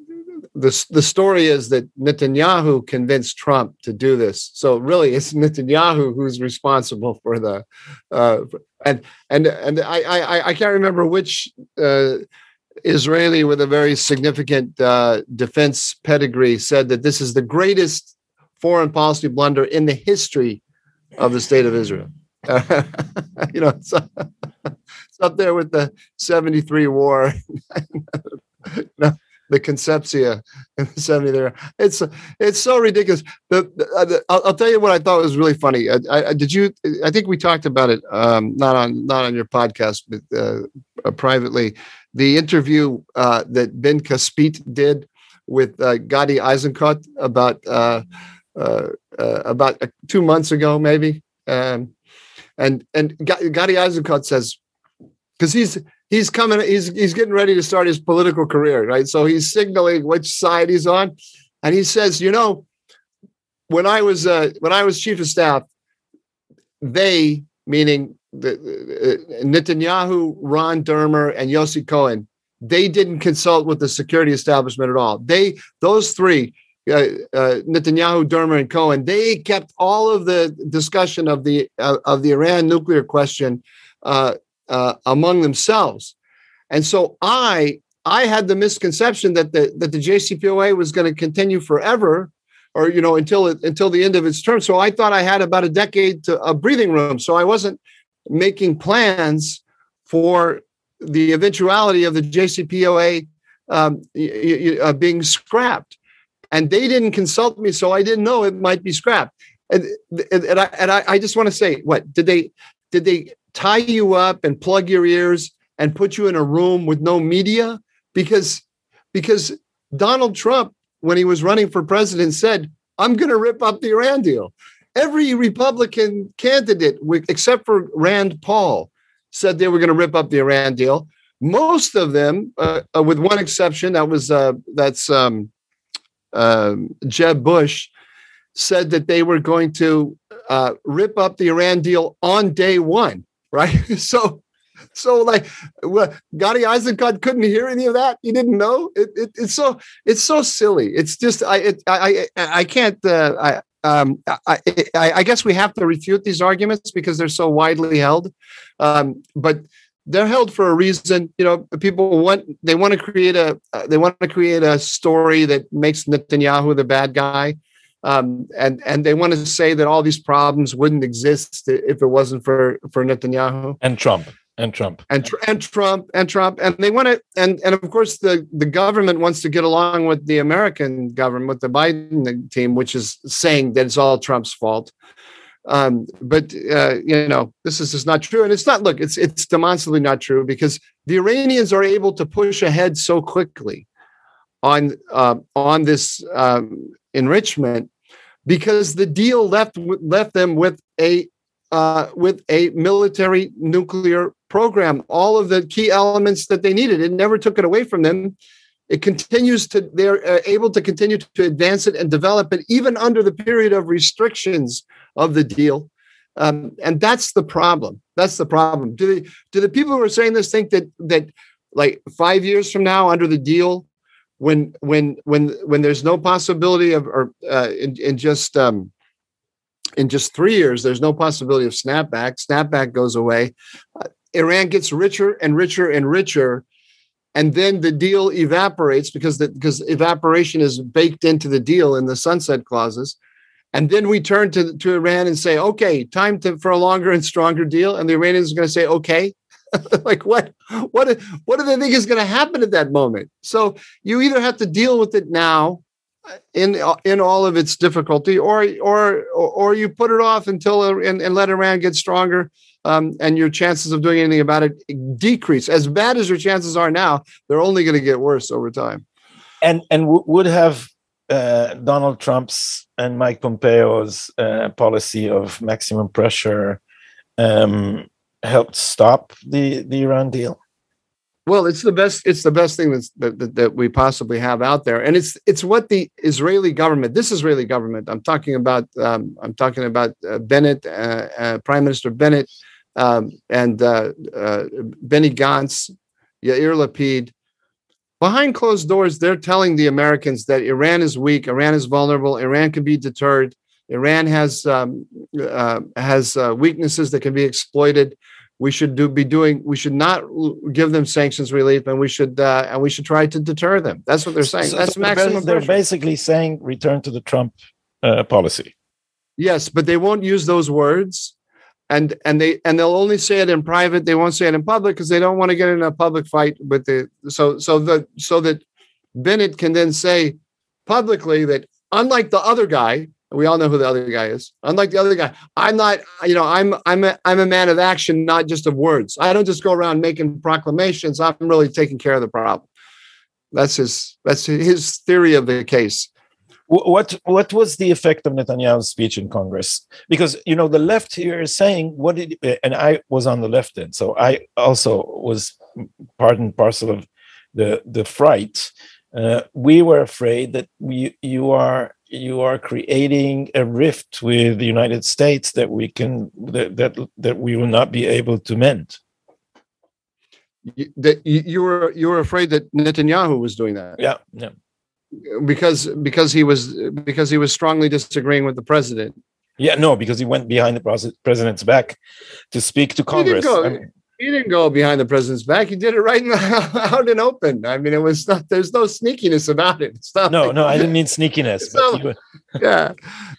the, the story is that Netanyahu convinced Trump to do this. So really, it's Netanyahu who's responsible for the uh, and and and I, I I can't remember which uh, Israeli with a very significant uh, defense pedigree said that this is the greatest foreign policy blunder in the history of the state of Israel. you know, it's, it's, up there with the 73 war. the Concepcia in the 70 there. It's it's so ridiculous. The, uh, the I'll, I'll, tell you what I thought was really funny. I, I, did you? I think we talked about it, um, not on not on your podcast, but uh, uh, privately. The interview uh, that Ben Caspit did with uh, Gadi Eisenkot about uh, about two months ago, maybe. Um, and and Gadi Eisenkot says because he's he's coming he's he's getting ready to start his political career right so he's signaling which side he's on and he says you know when i was uh, when i was chief of staff they meaning the, uh, Netanyahu, Ron Dermer, and Yossi Cohen, they didn't consult with the security establishment at all. They those three, uh, uh, Netanyahu, Dermer, and Cohen, they kept all of the discussion of the uh, of the Iran nuclear question uh, uh, among themselves. And so I I had the misconception that the that the JCPOA was going to continue forever, or you know until it, until the end of its term. So I thought I had about a decade to a breathing room. So I wasn't making plans for the eventuality of the JCPOA um, uh, being scrapped. And they didn't consult me, so I didn't know it might be scrapped. And, and, I, and I, I just want to say, what did they did they tie you up and plug your ears and put you in a room with no media because because Donald Trump when he was running for president said I'm going to rip up the Iran deal. Every Republican candidate except for Rand Paul said they were going to rip up the Iran deal. Most of them, uh, uh, with one exception, that was uh, that's um, um Jeb Bush, said that they were going to uh, rip up the Iran deal on day one right? so, so like Gadi Eisenkot couldn't hear any of that. He didn't know. It, it, it's so it's so silly. It's just I it, I, I I can't. Uh, I um I, I, I guess we have to refute these arguments because they're so widely held. Um, but they're held for a reason. You know, people want they want to create a they want to create a story that makes Netanyahu the bad guy. Um, and and they want to say that all these problems wouldn't exist if it wasn't for for Netanyahu and Trump and Trump and and Trump and Trump and they want to and and of course the the government wants to get along with the American government with the Biden team, which is saying that it's all Trump's fault. Um, but uh, you know this is just not true, and it's not. Look, it's it's demonstrably not true because the Iranians are able to push ahead so quickly on uh, on this um, enrichment because the deal left left them with a uh, with a military nuclear program, all of the key elements that they needed. It never took it away from them. It continues to they're uh, able to continue to advance it and develop it even under the period of restrictions of the deal. Um, and that's the problem. That's the problem. Do the do the people who are saying this think that that like five years from now under the deal when when when when there's no possibility of or uh, in, in just um, in just three years there's no possibility of snapback snapback goes away uh, iran gets richer and richer and richer and then the deal evaporates because the, because evaporation is baked into the deal in the sunset clauses. And then we turn to, to iran and say okay time to, for a longer and stronger deal. And the iranians are going to say okay. Like what what what do they think is going to happen at that moment? So you either have to deal with it now in in all of its difficulty or or or you put it off until and, and let iran get stronger um, and your chances of doing anything about it decrease as bad as your chances are now they're only going to get worse over time and and would have uh, donald trump's and mike pompeo's uh, policy of maximum pressure um, helped stop the the Iran deal? Well, it's the best. It's the best thing that's, that, that that we possibly have out there, and it's it's what the Israeli government, this Israeli government, I'm talking about. Um, I'm talking about uh, Bennett, uh, uh, Prime Minister Bennett, um, and uh, uh, Benny Gantz, Yair Lapid. Behind closed doors, they're telling the Americans that Iran is weak, Iran is vulnerable, Iran can be deterred, Iran has um, uh, has weaknesses that can be exploited we should do be doing we should not give them sanctions relief and we should uh, and we should try to deter them. That's what they're saying. so, that's so maximum they're, basically saying return to the trump uh, policy. Yes but they won't use those words and and they and they'll only say it in private. They won't say it in public because they don't want to get in a public fight with the so so the so that bennett can then say publicly that unlike the other guy we all know who the other guy is. Unlike the other guy, I'm not, you know, I'm I'm a, I'm a man of action, not just of words. I don't just go around making proclamations. I'm really taking care of the problem. That's his that's his theory of the case. What what was the effect of Netanyahu's speech in Congress? Because you know the left here is saying what did and I was on the left end, so I also was part and parcel of the the fright. Uh, we were afraid that we, you are you are creating a rift with the United States that we can that that, that we will not be able to mend. You, that you were you were afraid that Netanyahu was doing that. Yeah, yeah. Because because he was because he was strongly disagreeing with the president. Yeah, no, because he went behind the president's back to speak to Congress. I mean, he didn't go behind the president's back. He did it right in the, out and open. I mean, it was not. There's no sneakiness about it. It's not no, like, no. I didn't mean sneakiness. But yeah,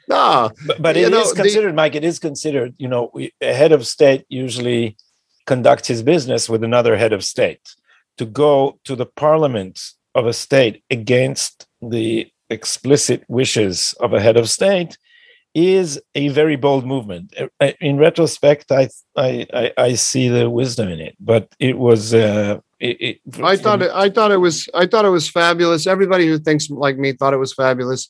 no. But, but it know, is considered, the, Mike. It is considered. You know, a head of state usually conducts his business with another head of state. To go to the parliament of a state against the explicit wishes of a head of state is a very bold movement. Uh, in retrospect, I I I, see the wisdom in it, but it was. Uh, it, it, I thought it. I thought it was. I thought it was fabulous. Everybody who thinks like me thought it was fabulous,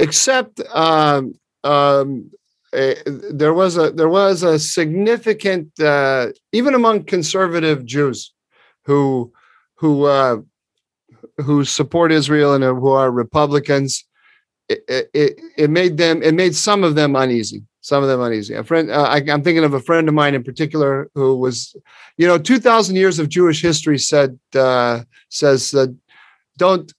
except um, um, a, there was a there was a significant uh, even among conservative Jews who who uh, who support Israel and who are Republicans it, it, it made them it made some of them uneasy some of them uneasy. A friend uh, I, am thinking of a friend of mine in particular who was you know 2000 years of jewish history said uh, says uh, don't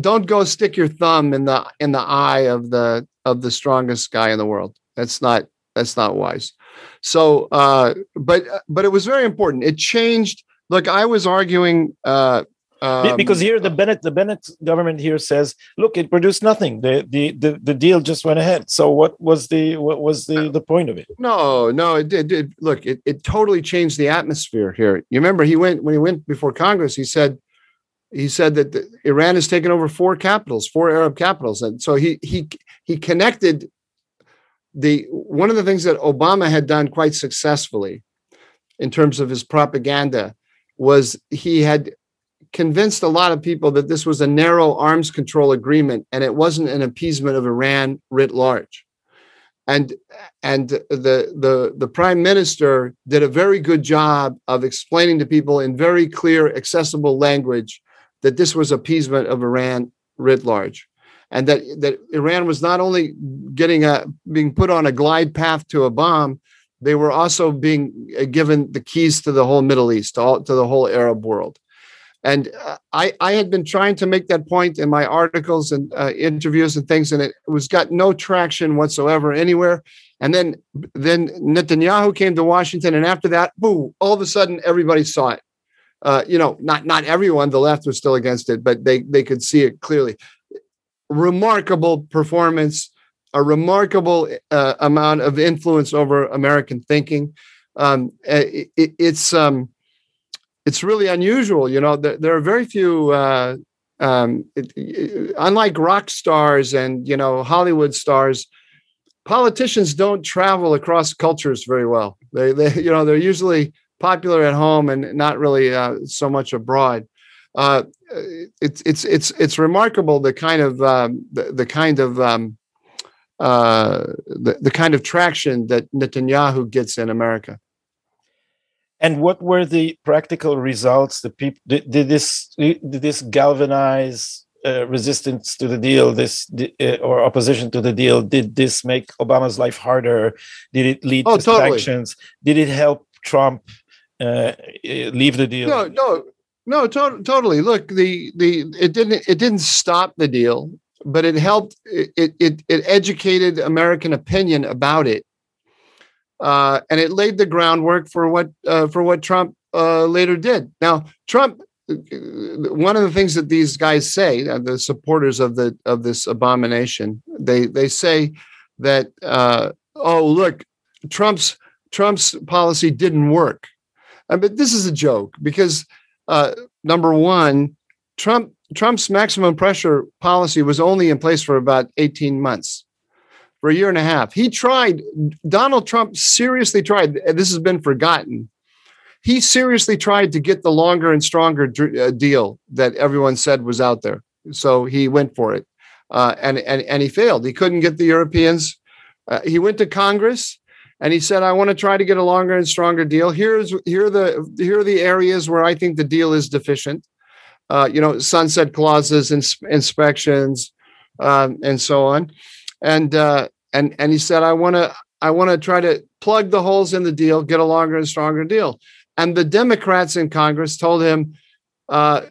don't go stick your thumb in the in the eye of the of the strongest guy in the world. That's not that's not wise. So uh but but it was very important. It changed look i was arguing uh um, because here the Bennett the Bennett government here says, look, it produced nothing. The, the the the deal just went ahead. So what was the what was the the point of it? No, no, it did. It, look, it, it totally changed the atmosphere here. You remember he went when he went before Congress. He said he said that the, Iran has taken over four capitals, four Arab capitals, and so he he he connected the one of the things that Obama had done quite successfully in terms of his propaganda was he had convinced a lot of people that this was a narrow arms control agreement and it wasn't an appeasement of Iran writ large. And, and the, the, the prime minister did a very good job of explaining to people in very clear, accessible language that this was appeasement of Iran writ large. And that, that Iran was not only getting a being put on a glide path to a bomb, they were also being uh, given the keys to the whole Middle East, to, all, to the whole Arab world. And uh, I, I had been trying to make that point in my articles and uh, interviews and things, and it was got no traction whatsoever anywhere. And then, then Netanyahu came to Washington, and after that, boom! All of a sudden, everybody saw it. Uh, you know, not not everyone. The left was still against it, but they they could see it clearly. Remarkable performance, a remarkable uh, amount of influence over American thinking. Um, it, it, it's um, it's really unusual. You know, there, there are very few. Uh, um, it, unlike rock stars and you know Hollywood stars, politicians don't travel across cultures very well. They, they you know, they're usually popular at home and not really uh, so much abroad. Uh, it's it's it's it's remarkable the kind of um, the, the kind of um, uh, the, the kind of traction that Netanyahu gets in America. And what were the practical results? The people did, did this did this galvanize uh, resistance to the deal? This uh, or opposition to the deal? Did this make Obama's life harder? Did it lead oh, to totally. sanctions? Did it help Trump uh, leave the deal? No, no, no, to- totally. Look, the the it didn't it didn't stop the deal, but it helped. It it it educated American opinion about it, uh, and it laid the groundwork for what uh, for what Trump uh, later did. Now, Trump. Uh, one of the things that these guys say, uh, the supporters of the of this abomination, they they say that uh, oh look, Trump's Trump's policy didn't work. but this is a joke because number one, Trump Trump's maximum pressure policy was only in place for about 18 months, for a year and a half. He tried, Donald Trump seriously tried, this has been forgotten. He seriously tried to get the longer and stronger uh, deal that everyone said was out there. So he went for it. Uh, and, and, and he failed. He couldn't get the Europeans. Uh, he went to Congress and he said, "I want to try to get a longer and stronger deal. Here's here are the here are the areas where I think the deal is deficient. Uh, you know, sunset clauses, ins- inspections, um, and so on. And uh, and and he said, I want to I want to try to plug the holes in the deal, get a longer and stronger deal. And the Democrats in Congress told him, uh,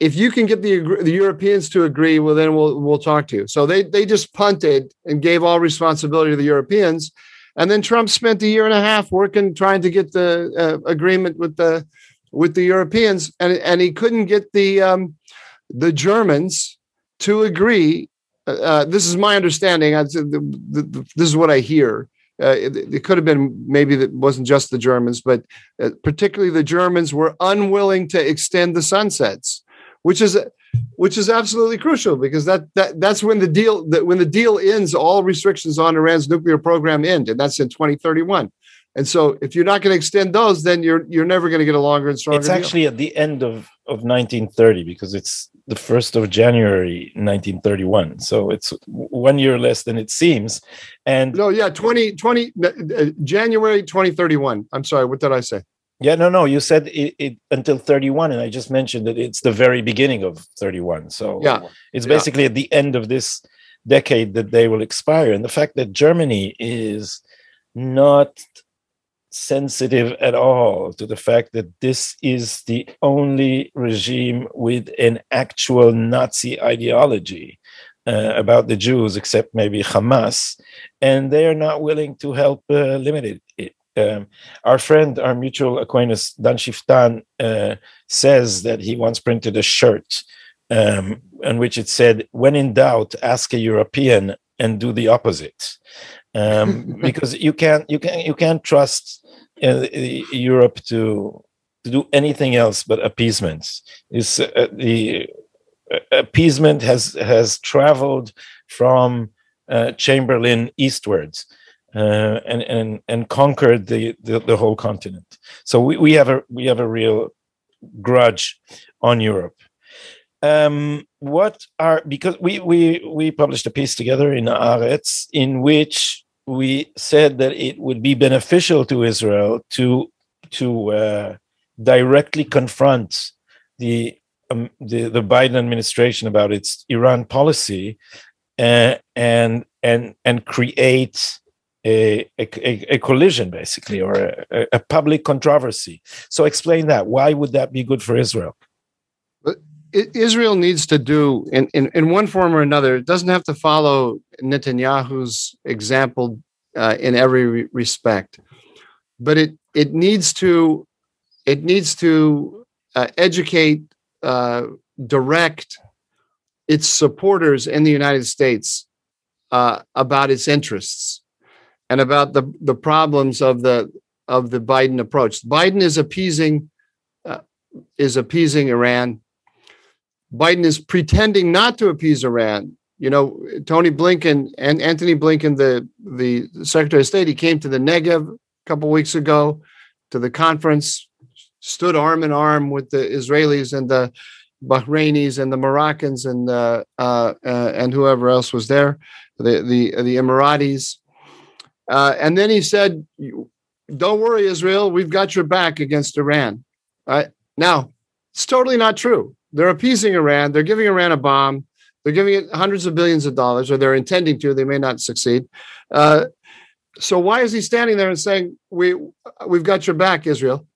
if you can get the the Europeans to agree, well, then we'll we'll talk to you. So they they just punted and gave all responsibility to the Europeans and then Trump spent a year and a half working, trying to get the uh, agreement with the with the Europeans, and and he couldn't get the um, the Germans to agree. Uh, uh this is my understanding. I, the, the, the, this is what I hear. Uh, it, it, could have been maybe that wasn't just the Germans, but uh, particularly the Germans were unwilling to extend the sunsets, which is which is absolutely crucial because that, that that's when the deal that when the deal ends, all restrictions on Iran's nuclear program end, and that's in 2031. And so, if you're not going to extend those, then you're you're never going to get a longer and stronger. It's actually deal. at the end of of 1930 because it's the first of January 1931. So it's one year less than it seems. And no, yeah, 20, 20 uh, January 2031. I'm sorry, what did I say? Yeah, no, no. You said it, it, until 31, and I just mentioned that it's the very beginning of 31. So yeah, it's basically yeah. at the end of this decade that they will expire. And the fact that Germany is not sensitive at all to the fact that this is the only regime with an actual Nazi ideology uh, about the Jews, except maybe Hamas, and they are not willing to help uh, limit it. Um, our friend, our mutual acquaintance, Dan Schueftan, uh, says that he once printed a shirt um, in which it said, When in doubt, ask a European and do the opposite. Um, because you can't, you, can, you can't trust uh, Europe to, to do anything else but appeasement. Is uh, the uh, appeasement has, has traveled from uh, Chamberlain eastwards uh, and and and conquered the, the, the whole continent. So we, we have a we have a real grudge on Europe. Um, what are because we we we published a piece together in Haaretz in which we said that it would be beneficial to Israel to to uh, directly confront the um, the the Biden administration about its Iran policy uh, and and and create a, a, a collision, basically, or a, a, public controversy. So, explain that. Why would that be good for Israel? Israel needs to do, in, in, in one form or another, it doesn't have to follow Netanyahu's example uh, in every respect, but it it needs to it needs to uh, educate, uh, direct its supporters in the United States uh, about its interests and about the, the problems of the of the Biden approach. Biden is appeasing uh, is appeasing Iran. Biden is pretending not to appease Iran. You know, Tony Blinken and Anthony Blinken, the the Secretary of State, he came to the Negev a couple weeks ago to the conference, stood arm in arm with the Israelis and the Bahrainis and the Moroccans and uh, uh, uh, and whoever else was there, the the the Emiratis. Uh, and then he said, don't worry, Israel, we've got your back against Iran. All right. Now, it's totally not true. They're appeasing Iran. They're giving Iran a bomb. They're giving it hundreds of billions of dollars, or they're intending to. They may not succeed. Uh, so why is he standing there and saying we we've got your back, Israel?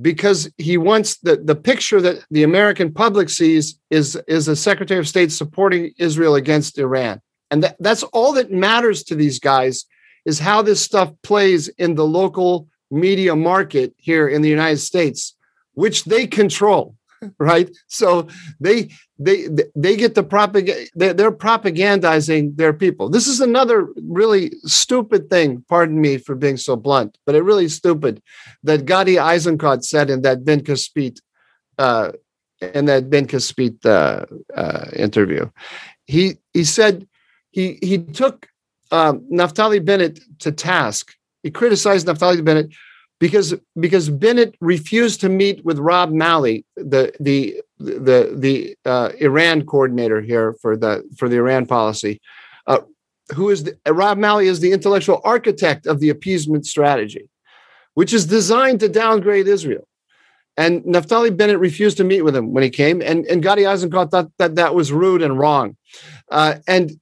Because he wants the the picture that the American public sees is is a Secretary of State supporting Israel against Iran, and that, that's all that matters to these guys is how this stuff plays in the local media market here in the United States, which they control right? So they they they get the propaganda they're propagandizing their people. This is another really stupid thing pardon me for being so blunt but it really stupid that Gadi Eisenkot said in that Ben Caspit uh in that Ben Caspit uh, uh, interview. He he said he he took um, Naftali Bennett to task. He criticized Naftali Bennett because because Bennett refused to meet with Rob Malley, the the the the uh, Iran coordinator here for the for the Iran policy, uh, who is the, Rob Malley is the intellectual architect of the appeasement strategy, which is designed to downgrade Israel. And Naftali Bennett refused to meet with him when he came, and, and Gadi Eisenkot thought that that was rude and wrong. Uh, and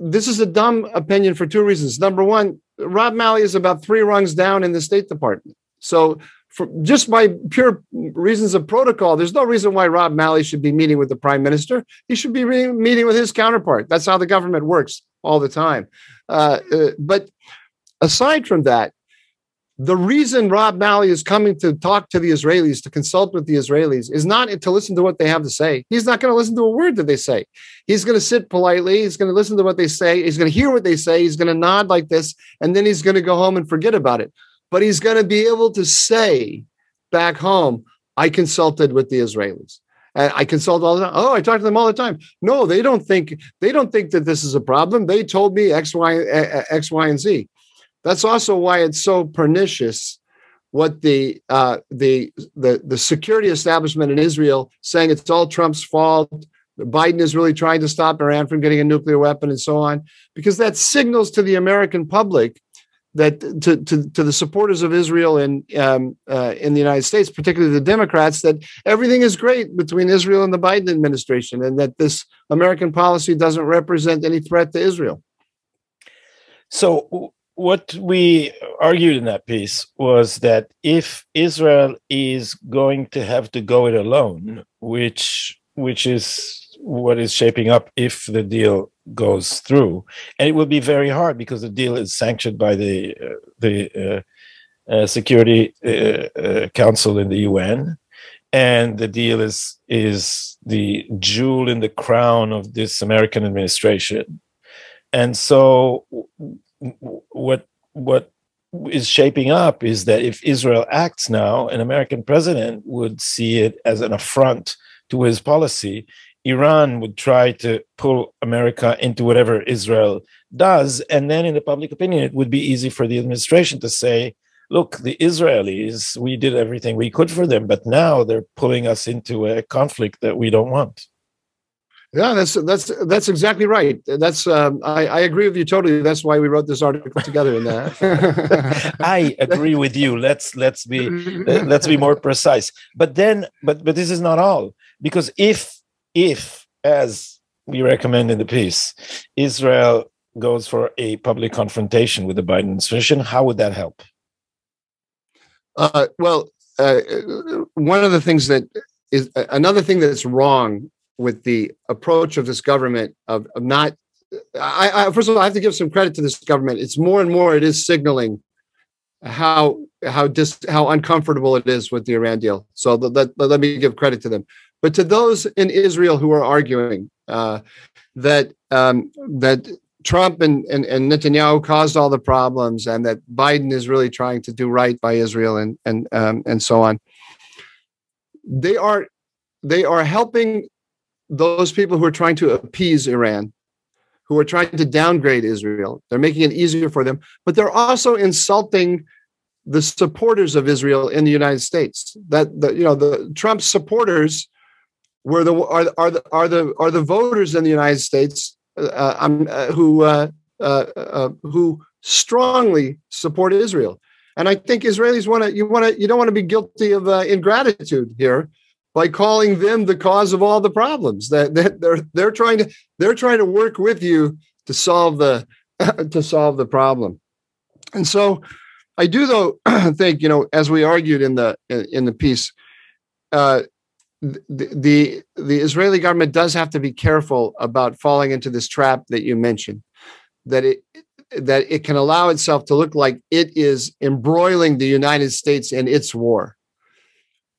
this is a dumb opinion for two reasons. Number one, Rob Malley is about three rungs down in the State Department. So, for, just by pure reasons of protocol, there's no reason why Rob Malley should be meeting with the prime minister. He should be re- meeting with his counterpart. That's how the government works all the time. Uh, uh, but aside from that, the reason Rob Malley is coming to talk to the Israelis, to consult with the Israelis, is not to listen to what they have to say. He's not going to listen to a word that they say. He's going to sit politely. He's going to listen to what they say. He's going to hear what they say. He's going to nod like this, and then he's going to go home and forget about it. But he's going to be able to say back home, I consulted with the Israelis. I consult all the time. Oh, I talk to them all the time. No, they don't think they don't think that this is a problem. They told me X, Y, X, Y, and Z. That's also why it's so pernicious what the uh, the the the security establishment in Israel saying it's all Trump's fault. Biden is really trying to stop Iran from getting a nuclear weapon and so on, because that signals to the American public that to, to, to the supporters of Israel in um, uh, in the United States, particularly the Democrats, that everything is great between Israel and the Biden administration, and that this American policy doesn't represent any threat to Israel. So, what we argued in that piece was that if Israel is going to have to go it alone, which which is what is shaping up if the deal goes through, and it will be very hard because the deal is sanctioned by the uh, the uh, uh, Security uh, uh, Council in the UN, and the deal is is the jewel in the crown of this American administration, and so what what is shaping up is that if Israel acts now, an American president would see it as an affront to his policy. Iran would try to pull America into whatever Israel does. And then in the public opinion, it would be easy for the administration to say, look, the Israelis, we did everything we could for them, but now they're pulling us into a conflict that we don't want. Yeah, that's that's that's exactly right. That's um, I, I agree with you totally. That's why we wrote this article together. In that, I agree with you. Let's let's be let's be more precise. But then, but but this is not all because if if as we recommend in the piece, Israel goes for a public confrontation with the Biden administration, how would that help? Uh, well, uh, one of the things that is another thing that's wrong with the approach of this government of, of not I, I, first of all I have to give some credit to this government. It's more and more it is signaling how how dis, how uncomfortable it is with the Iran deal. So let, let me give credit to them. But to those in Israel who are arguing uh, that um, that Trump and, and, and Netanyahu caused all the problems and that Biden is really trying to do right by Israel and and um, and so on, they are they are helping those people who are trying to appease Iran, who are trying to downgrade Israel. They're making it easier for them, but they're also insulting the supporters of Israel in the United States. That the you know the Trump supporters were the are are the are the are the voters in the United States uh, um, uh, who uh, uh, uh, who strongly support Israel. And I think Israelis want to you want to you don't want to be guilty of uh, ingratitude here by calling them the cause of all the problems. That, they're they're trying to they're trying to work with you to solve the to solve the problem. And so I do though think you know as we argued in the in the piece uh, the, the the Israeli government does have to be careful about falling into this trap that you mentioned that it that it can allow itself to look like it is embroiling the United States in its war.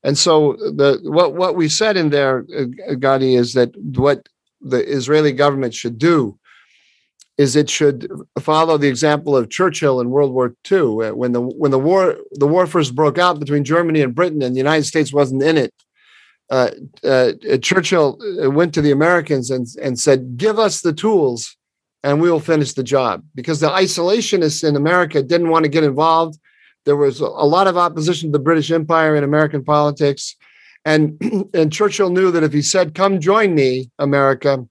And so the what what we said in there, uh, Gadi, is that what the Israeli government should do is it should follow the example of Churchill in World War II, uh, when the when the war the war first broke out between Germany and Britain, and the United States wasn't in it. Uh, uh, Churchill uh, went to the Americans and, and said, "Give us the tools, and we will finish the job because the isolationists in America didn't want to get involved. There was a lot of opposition to the British Empire in American politics. And, and Churchill knew that if he said, Come join me, America,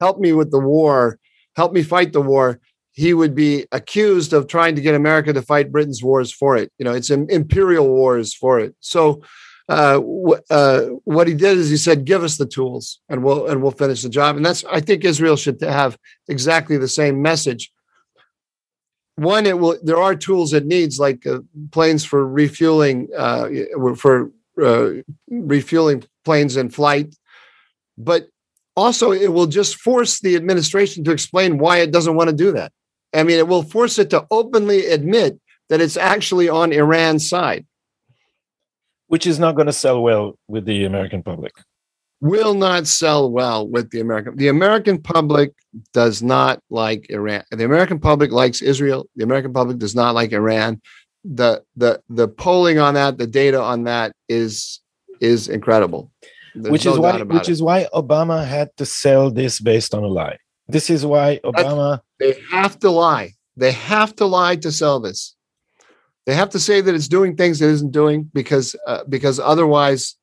help me with the war, help me fight the war, he would be accused of trying to get America to fight Britain's wars for it. You know, it's imperial wars for it. So uh, uh, what he did is he said, "Give us the tools, and we'll and we'll finish the job." And that's I think Israel should have exactly the same message. One, it will. There are tools it needs, like uh, planes for refueling, uh, for uh, refueling planes in flight, but also it will just force the administration to explain why it doesn't want to do that. I mean, it will force it to openly admit that it's actually on Iran's side which is not going to sell well with the American public. Will not sell well with the American. The American public does not like Iran. The American public likes Israel. The American public does not like Iran. The the the polling on that, the data on that is is incredible. There's which no is why which it. is why Obama had to sell this based on a lie. This is why Obama they have to lie. They have to lie to sell this. They have to say that it's doing things it isn't doing because uh, because otherwise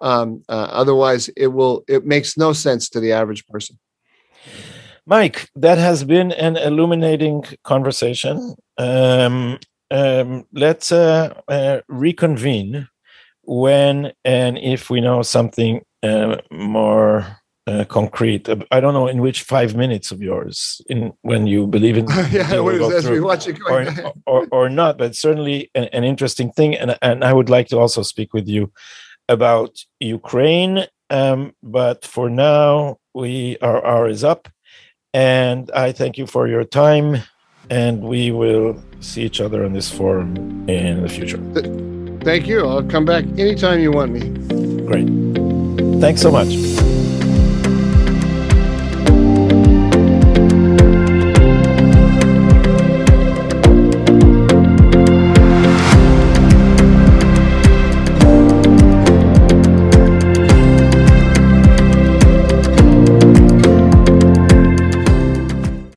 um, uh, otherwise it will it makes no sense to the average person. Mike, that has been an illuminating conversation. Um, um, let's uh, uh reconvene when and if we know something uh, more uh, concrete. I don't know in which five minutes of yours in when you believe in yeah, as we watch it or, or, or not, but certainly an, an, interesting thing. And and I would like to also speak with you about Ukraine. Um, but for now, we our hour is up, and I thank you for your time. And we will see each other on this forum in the future. Thank you. I'll come back anytime you want me. Great. Thanks so much.